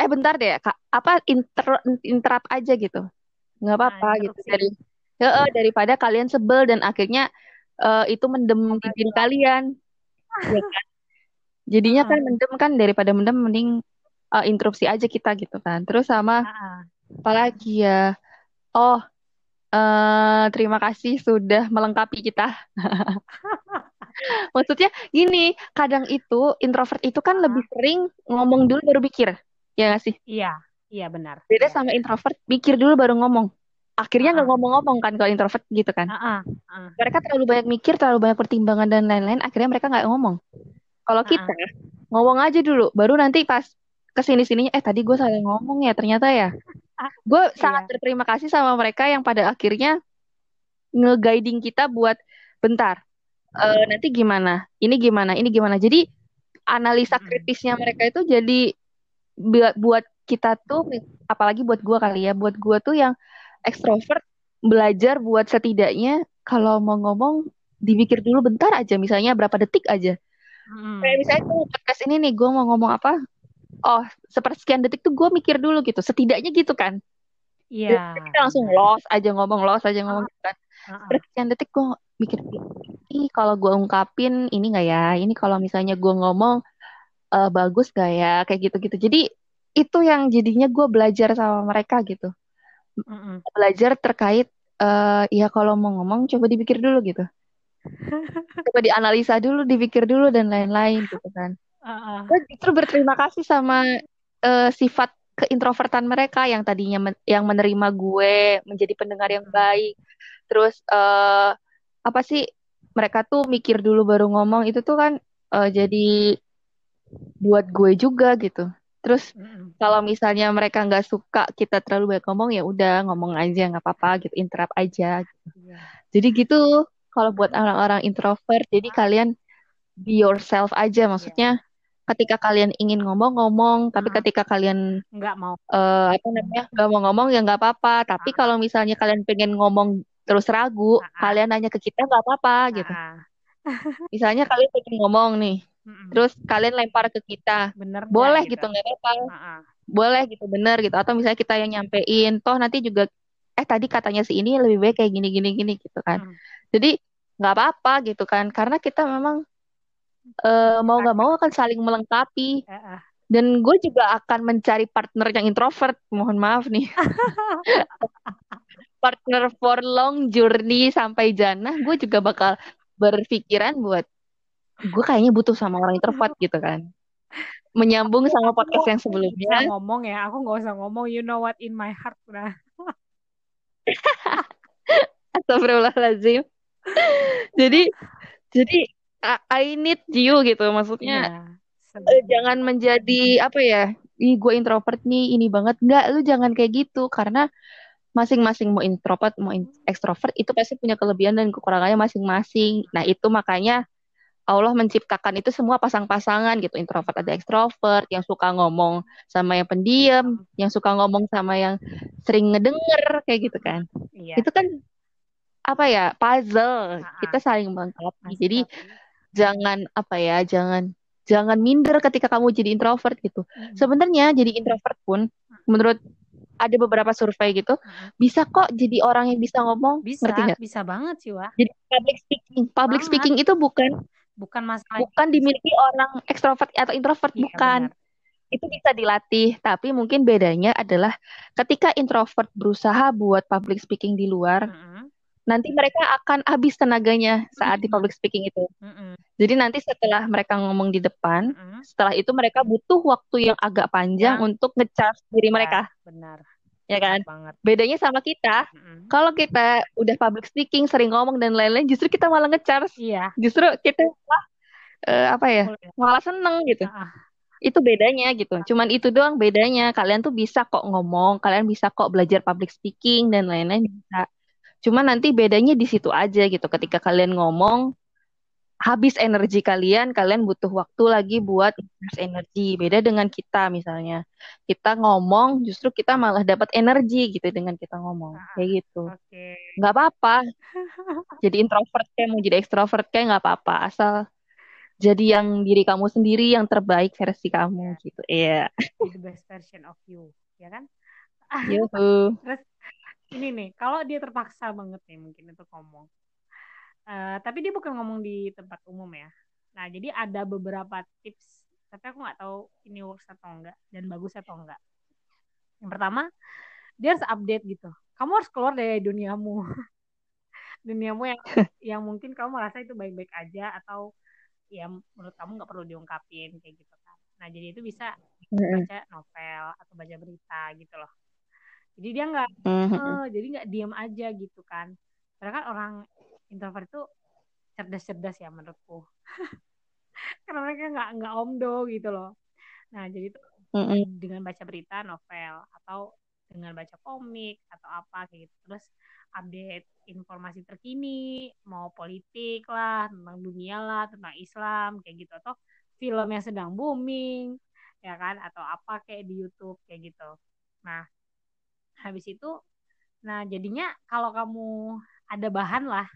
[SPEAKER 2] eh bentar deh, Kak. Apa inter interrupt aja gitu. Nggak
[SPEAKER 1] Nah,
[SPEAKER 2] apa-apa gitu.
[SPEAKER 1] interupsi.
[SPEAKER 2] Dari Heeh, daripada kalian sebel dan akhirnya eh, itu mendem di diri kalian. Ya kan? Jadinya kan mendem kan daripada mendem mending eh, interupsi aja kita gitu kan. Terus sama apalagi ya? Oh, eh terima kasih sudah melengkapi kita. Maksudnya gini, kadang itu introvert itu kan lebih sering ngomong dulu baru pikir. Ya nggak sih?
[SPEAKER 1] Iya, iya benar.
[SPEAKER 2] Beda
[SPEAKER 1] Iya.
[SPEAKER 2] sama introvert, mikir dulu baru ngomong. Akhirnya nggak
[SPEAKER 1] Ah.
[SPEAKER 2] ngomong-ngomong kan kalau introvert gitu kan.
[SPEAKER 1] Ah, ah, ah.
[SPEAKER 2] Mereka terlalu banyak mikir, terlalu banyak pertimbangan dan lain-lain, akhirnya mereka nggak ngomong. Kalau
[SPEAKER 1] Ah,
[SPEAKER 2] kita ngomong aja dulu, baru nanti pas ke sini sininya, eh tadi gue salah ngomong ya ternyata ya. Gue sangat
[SPEAKER 1] Iya.
[SPEAKER 2] berterima kasih sama mereka yang pada akhirnya nge-guiding kita buat bentar. eh, nanti gimana? Ini gimana? Ini gimana? Jadi analisa
[SPEAKER 1] Mm-mm.
[SPEAKER 2] kritisnya mereka itu jadi buat buat kita tuh, apalagi buat gue kali ya, buat gue tuh yang ekstrovert belajar buat setidaknya kalau mau ngomong dipikir dulu bentar aja, misalnya berapa detik aja.
[SPEAKER 1] Mm.
[SPEAKER 2] Kayak misalnya tuh podcast ini nih, gue mau ngomong apa? Oh, sepersekian detik tuh gue mikir dulu gitu, setidaknya gitu kan.
[SPEAKER 1] Iya.
[SPEAKER 2] Jadi kita langsung lost aja ngomong, lost aja ngomong gitu kan.
[SPEAKER 1] Ah, ah.
[SPEAKER 2] Sepersekian detik gue mikir, ini kalau gue ungkapin ini nggak ya? Ini kalau misalnya gue ngomong eh, bagus gak ya? Kayak gitu-gitu. Jadi itu yang jadinya gue belajar sama mereka gitu
[SPEAKER 1] Mm-mm.
[SPEAKER 2] belajar terkait uh, ya kalau mau ngomong coba dipikir dulu gitu coba dianalisa dulu dipikir dulu dan lain-lain gitu kan
[SPEAKER 1] Uh-uh.
[SPEAKER 2] gue justru berterima kasih sama uh, sifat keintrovertan mereka yang tadinya men- yang menerima gue menjadi pendengar yang baik terus uh, apa sih mereka tuh mikir dulu baru ngomong itu tuh kan uh, jadi buat gue juga gitu terus kalau misalnya mereka nggak suka kita terlalu banyak ngomong ya udah ngomong aja nggak apa-apa gitu interrupt aja gitu.
[SPEAKER 1] Iya.
[SPEAKER 2] jadi gitu kalau buat orang-orang introvert jadi kalian be yourself aja maksudnya ketika kalian ingin ngomong ngomong tapi
[SPEAKER 1] Hmm.
[SPEAKER 2] ketika kalian
[SPEAKER 1] nggak mau.
[SPEAKER 2] eh, apa namanya nggak mau ngomong ya nggak apa-apa. Tapi kalau misalnya kalian pengen ngomong terus ragu
[SPEAKER 1] Ah.
[SPEAKER 2] kalian nanya ke kita nggak apa-apa gitu.
[SPEAKER 1] Ah,
[SPEAKER 2] misalnya kalian pengen ngomong nih terus kalian lempar ke kita
[SPEAKER 1] bener nggak
[SPEAKER 2] boleh gitu? nggak apa-apa.
[SPEAKER 1] Ah, ah.
[SPEAKER 2] boleh gitu bener gitu. Atau misalnya kita yang nyampein toh nanti juga eh tadi katanya si ini lebih baik kayak gini gini gini gitu kan.
[SPEAKER 1] Hmm.
[SPEAKER 2] jadi nggak apa-apa gitu kan. Karena kita memang eh, mau nggak mau akan saling melengkapi.
[SPEAKER 1] Eh, eh.
[SPEAKER 2] dan gue juga akan mencari partner yang introvert. Mohon maaf nih. Partner for long journey sampai jannah gue juga bakal berpikiran buat gue kayaknya butuh sama orang introvert gitu kan. Menyambung sama podcast yang sebelumnya.
[SPEAKER 1] ngomong ya. Aku nggak usah ngomong. You know what? In my heart udah
[SPEAKER 2] Astagfirullahaladzim. jadi jadi I, I need you gitu maksudnya.
[SPEAKER 1] Iya.
[SPEAKER 2] eh, jangan menjadi apa ya ih gue introvert nih ini banget. Nggak lu jangan kayak gitu. Karena masing-masing mau introvert mau in- ekstrovert itu pasti punya kelebihan dan kekurangannya masing-masing. Nah itu makanya Allah menciptakan itu semua pasang-pasangan gitu. Introvert ada ekstrovert yang suka ngomong sama yang pendiam yang suka ngomong sama yang sering ngedenger kayak gitu kan.
[SPEAKER 1] Iya.
[SPEAKER 2] Itu kan apa ya puzzle. Kita saling melengkapi. Jadi
[SPEAKER 1] tapi-
[SPEAKER 2] jangan apa ya jangan jangan minder ketika kamu jadi introvert gitu
[SPEAKER 1] Mm-mm.
[SPEAKER 2] sebenarnya jadi introvert pun menurut ada beberapa survei gitu
[SPEAKER 1] Mm-mm.
[SPEAKER 2] bisa kok jadi orang yang bisa ngomong
[SPEAKER 1] bisa
[SPEAKER 2] ngerti nggak
[SPEAKER 1] bisa banget sih wah
[SPEAKER 2] jadi public speaking public
[SPEAKER 1] Banget.
[SPEAKER 2] speaking itu bukan
[SPEAKER 1] bukan masalah
[SPEAKER 2] bukan dimiliki orang ekstrovert atau introvert
[SPEAKER 1] Iya,
[SPEAKER 2] bukan
[SPEAKER 1] benar.
[SPEAKER 2] itu bisa dilatih tapi mungkin bedanya adalah ketika introvert berusaha buat public speaking di luar
[SPEAKER 1] Mm-mm.
[SPEAKER 2] Nanti mereka akan habis tenaganya saat di public speaking itu
[SPEAKER 1] Mm-mm.
[SPEAKER 2] Jadi nanti setelah mereka ngomong di depan, setelah itu mereka butuh waktu yang agak panjang
[SPEAKER 1] Yang-
[SPEAKER 2] untuk ngecharge diri
[SPEAKER 1] Ya,
[SPEAKER 2] mereka,
[SPEAKER 1] benar
[SPEAKER 2] ya kan?
[SPEAKER 1] banget
[SPEAKER 2] Bedanya sama kita,
[SPEAKER 1] Mm-mm.
[SPEAKER 2] kalau kita udah public speaking, sering ngomong dan lain-lain, justru kita malah ngecharge.
[SPEAKER 1] iya
[SPEAKER 2] Justru kita malah eh, apa ya?
[SPEAKER 1] boleh.
[SPEAKER 2] Malah seneng gitu.
[SPEAKER 1] Ah, ah.
[SPEAKER 2] Itu bedanya gitu. Cuman itu doang bedanya. Kalian tuh bisa kok ngomong, kalian bisa kok belajar public speaking dan lain-lain bisa. Cuman nanti bedanya di situ aja gitu. Ketika kalian ngomong, habis energi kalian, kalian butuh waktu lagi buat energi. Beda dengan kita misalnya. Kita ngomong, justru kita malah dapat energi gitu dengan kita ngomong. Kayak gitu.
[SPEAKER 1] oke
[SPEAKER 2] Nggak apa-apa. Jadi introvert kayak mau jadi ekstrovert kayak nggak apa-apa. Asal jadi yang diri kamu sendiri, yang terbaik versi kamu gitu. Iya.
[SPEAKER 1] be the best version of you ya kan
[SPEAKER 2] Yuhu.
[SPEAKER 1] terus ini nih kalau dia terpaksa banget nih mungkin untuk ngomong. Eh, tapi dia bukan ngomong di tempat umum ya. Nah jadi ada beberapa tips tapi aku nggak tahu ini works atau enggak dan bagus atau enggak yang pertama dia harus update gitu. Kamu harus keluar dari duniamu. Duniamu yang yang mungkin kamu merasa itu baik-baik aja atau ya menurut kamu nggak perlu diungkapin kayak gitu kan. Nah jadi itu bisa baca novel atau baca berita gitu loh jadi dia nggak
[SPEAKER 2] Mhm.
[SPEAKER 1] eh, jadi nggak diam aja gitu kan. Karena kan orang introvert itu cerdas-cerdas ya menurutku. Karena mereka nggak nggak omdo gitu loh. Nah jadi itu
[SPEAKER 2] Mm-mm.
[SPEAKER 1] dengan baca berita novel atau dengan baca komik atau apa kayak gitu terus update informasi terkini mau politik lah tentang dunia lah tentang Islam kayak gitu. Atau film yang sedang booming ya kan? Atau apa kayak di YouTube kayak gitu. Nah habis itu nah jadinya kalau kamu ada bahan lah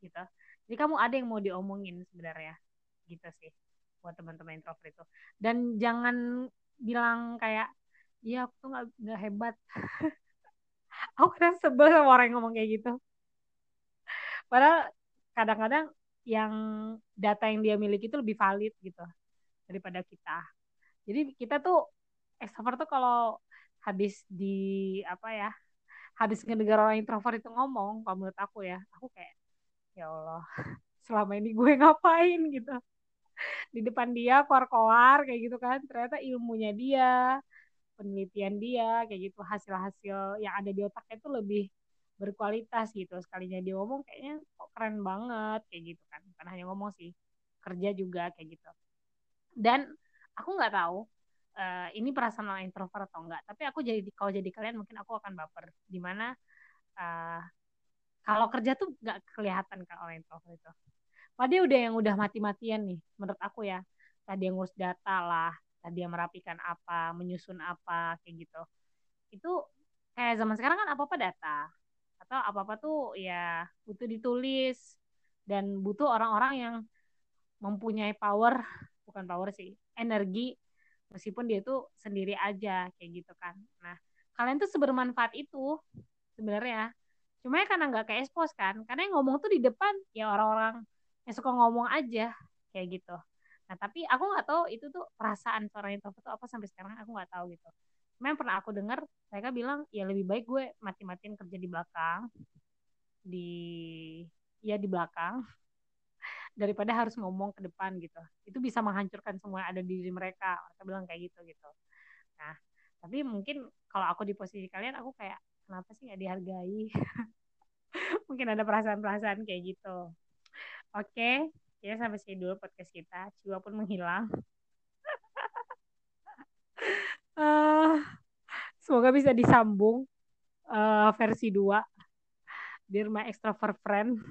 [SPEAKER 1] gitu. Jadi kamu ada yang mau diomongin sebenarnya gitu sih buat teman-teman introvert itu. Dan jangan bilang kayak iya aku tuh nggak hebat. Aku kadang sebel sama orang yang ngomong kayak gitu. Padahal kadang-kadang yang data yang dia miliki itu lebih valid gitu daripada kita. Jadi kita tuh extrovert tuh kalau habis di apa ya habis ngedengar orang introvert itu ngomong kalau menurut aku ya aku kayak ya Allah selama ini gue ngapain? gitu. Di depan dia koar-koar kayak gitu kan ternyata ilmunya dia penelitian dia kayak gitu hasil-hasil yang ada di otaknya itu lebih berkualitas gitu. Sekalinya dia ngomong kayaknya kok keren banget kayak gitu kan. Bukan hanya ngomong sih kerja juga kayak gitu. Dan aku nggak tahu uh, ini perasaan orang introvert atau enggak tapi aku jadi kalau jadi kalian mungkin aku akan baper. Di mana uh, kalau kerja tuh nggak kelihatan kan orang introvert itu. Padahal udah yang udah mati-matian nih menurut aku ya. Tadi yang ngurus data lah tadi yang merapikan apa menyusun apa kayak gitu. Itu kayak zaman sekarang kan apa apa data atau apa apa tuh ya butuh ditulis dan butuh orang-orang yang mempunyai power bukan power sih energi meskipun dia tuh sendiri aja kayak gitu kan. Nah kalian tuh sebermanfaat itu sebenarnya. Cuma ya karena nggak kayak expose kan karena yang ngomong tuh di depan ya orang-orang yang suka ngomong aja kayak gitu. Nah tapi aku nggak tahu itu tuh perasaan seorang introvert tuh apa sampai sekarang aku nggak tahu gitu. Memang pernah aku dengar mereka bilang ya lebih baik gue mati-matiin kerja di belakang di ya di belakang daripada harus ngomong ke depan gitu itu bisa menghancurkan semua yang ada di diri mereka mereka bilang kayak gitu gitu nah tapi mungkin kalau aku di posisi kalian aku kayak kenapa sih nggak dihargai mungkin ada perasaan-perasaan kayak gitu Oke, ya sampai sini dulu podcast kita. Jiwa pun menghilang. uh, semoga bisa disambung uh, versi 2. Dear my extrovert friend.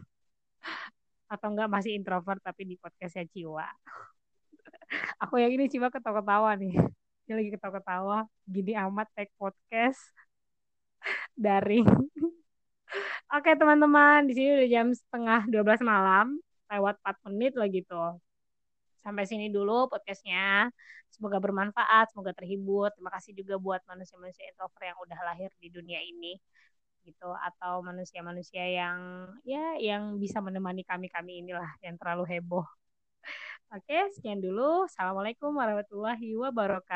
[SPEAKER 1] Atau enggak masih introvert tapi di podcastnya Ciwa. Aku yang ini Ciwa ketawa-ketawa nih. Dia lagi ketawa-ketawa. Gini amat take podcast. Daring. Oke teman-teman, di sini udah jam setengah 12 malam lewat 4 menit lah gitu. Sampai sini dulu podcastnya. Semoga bermanfaat, semoga terhibur. Terima kasih juga buat manusia-manusia introvert yang udah lahir di dunia ini gitu atau manusia-manusia yang ya yang bisa menemani kami-kami inilah yang terlalu heboh. Oke, sekian dulu. Assalamualaikum warahmatullahi wabarakatuh.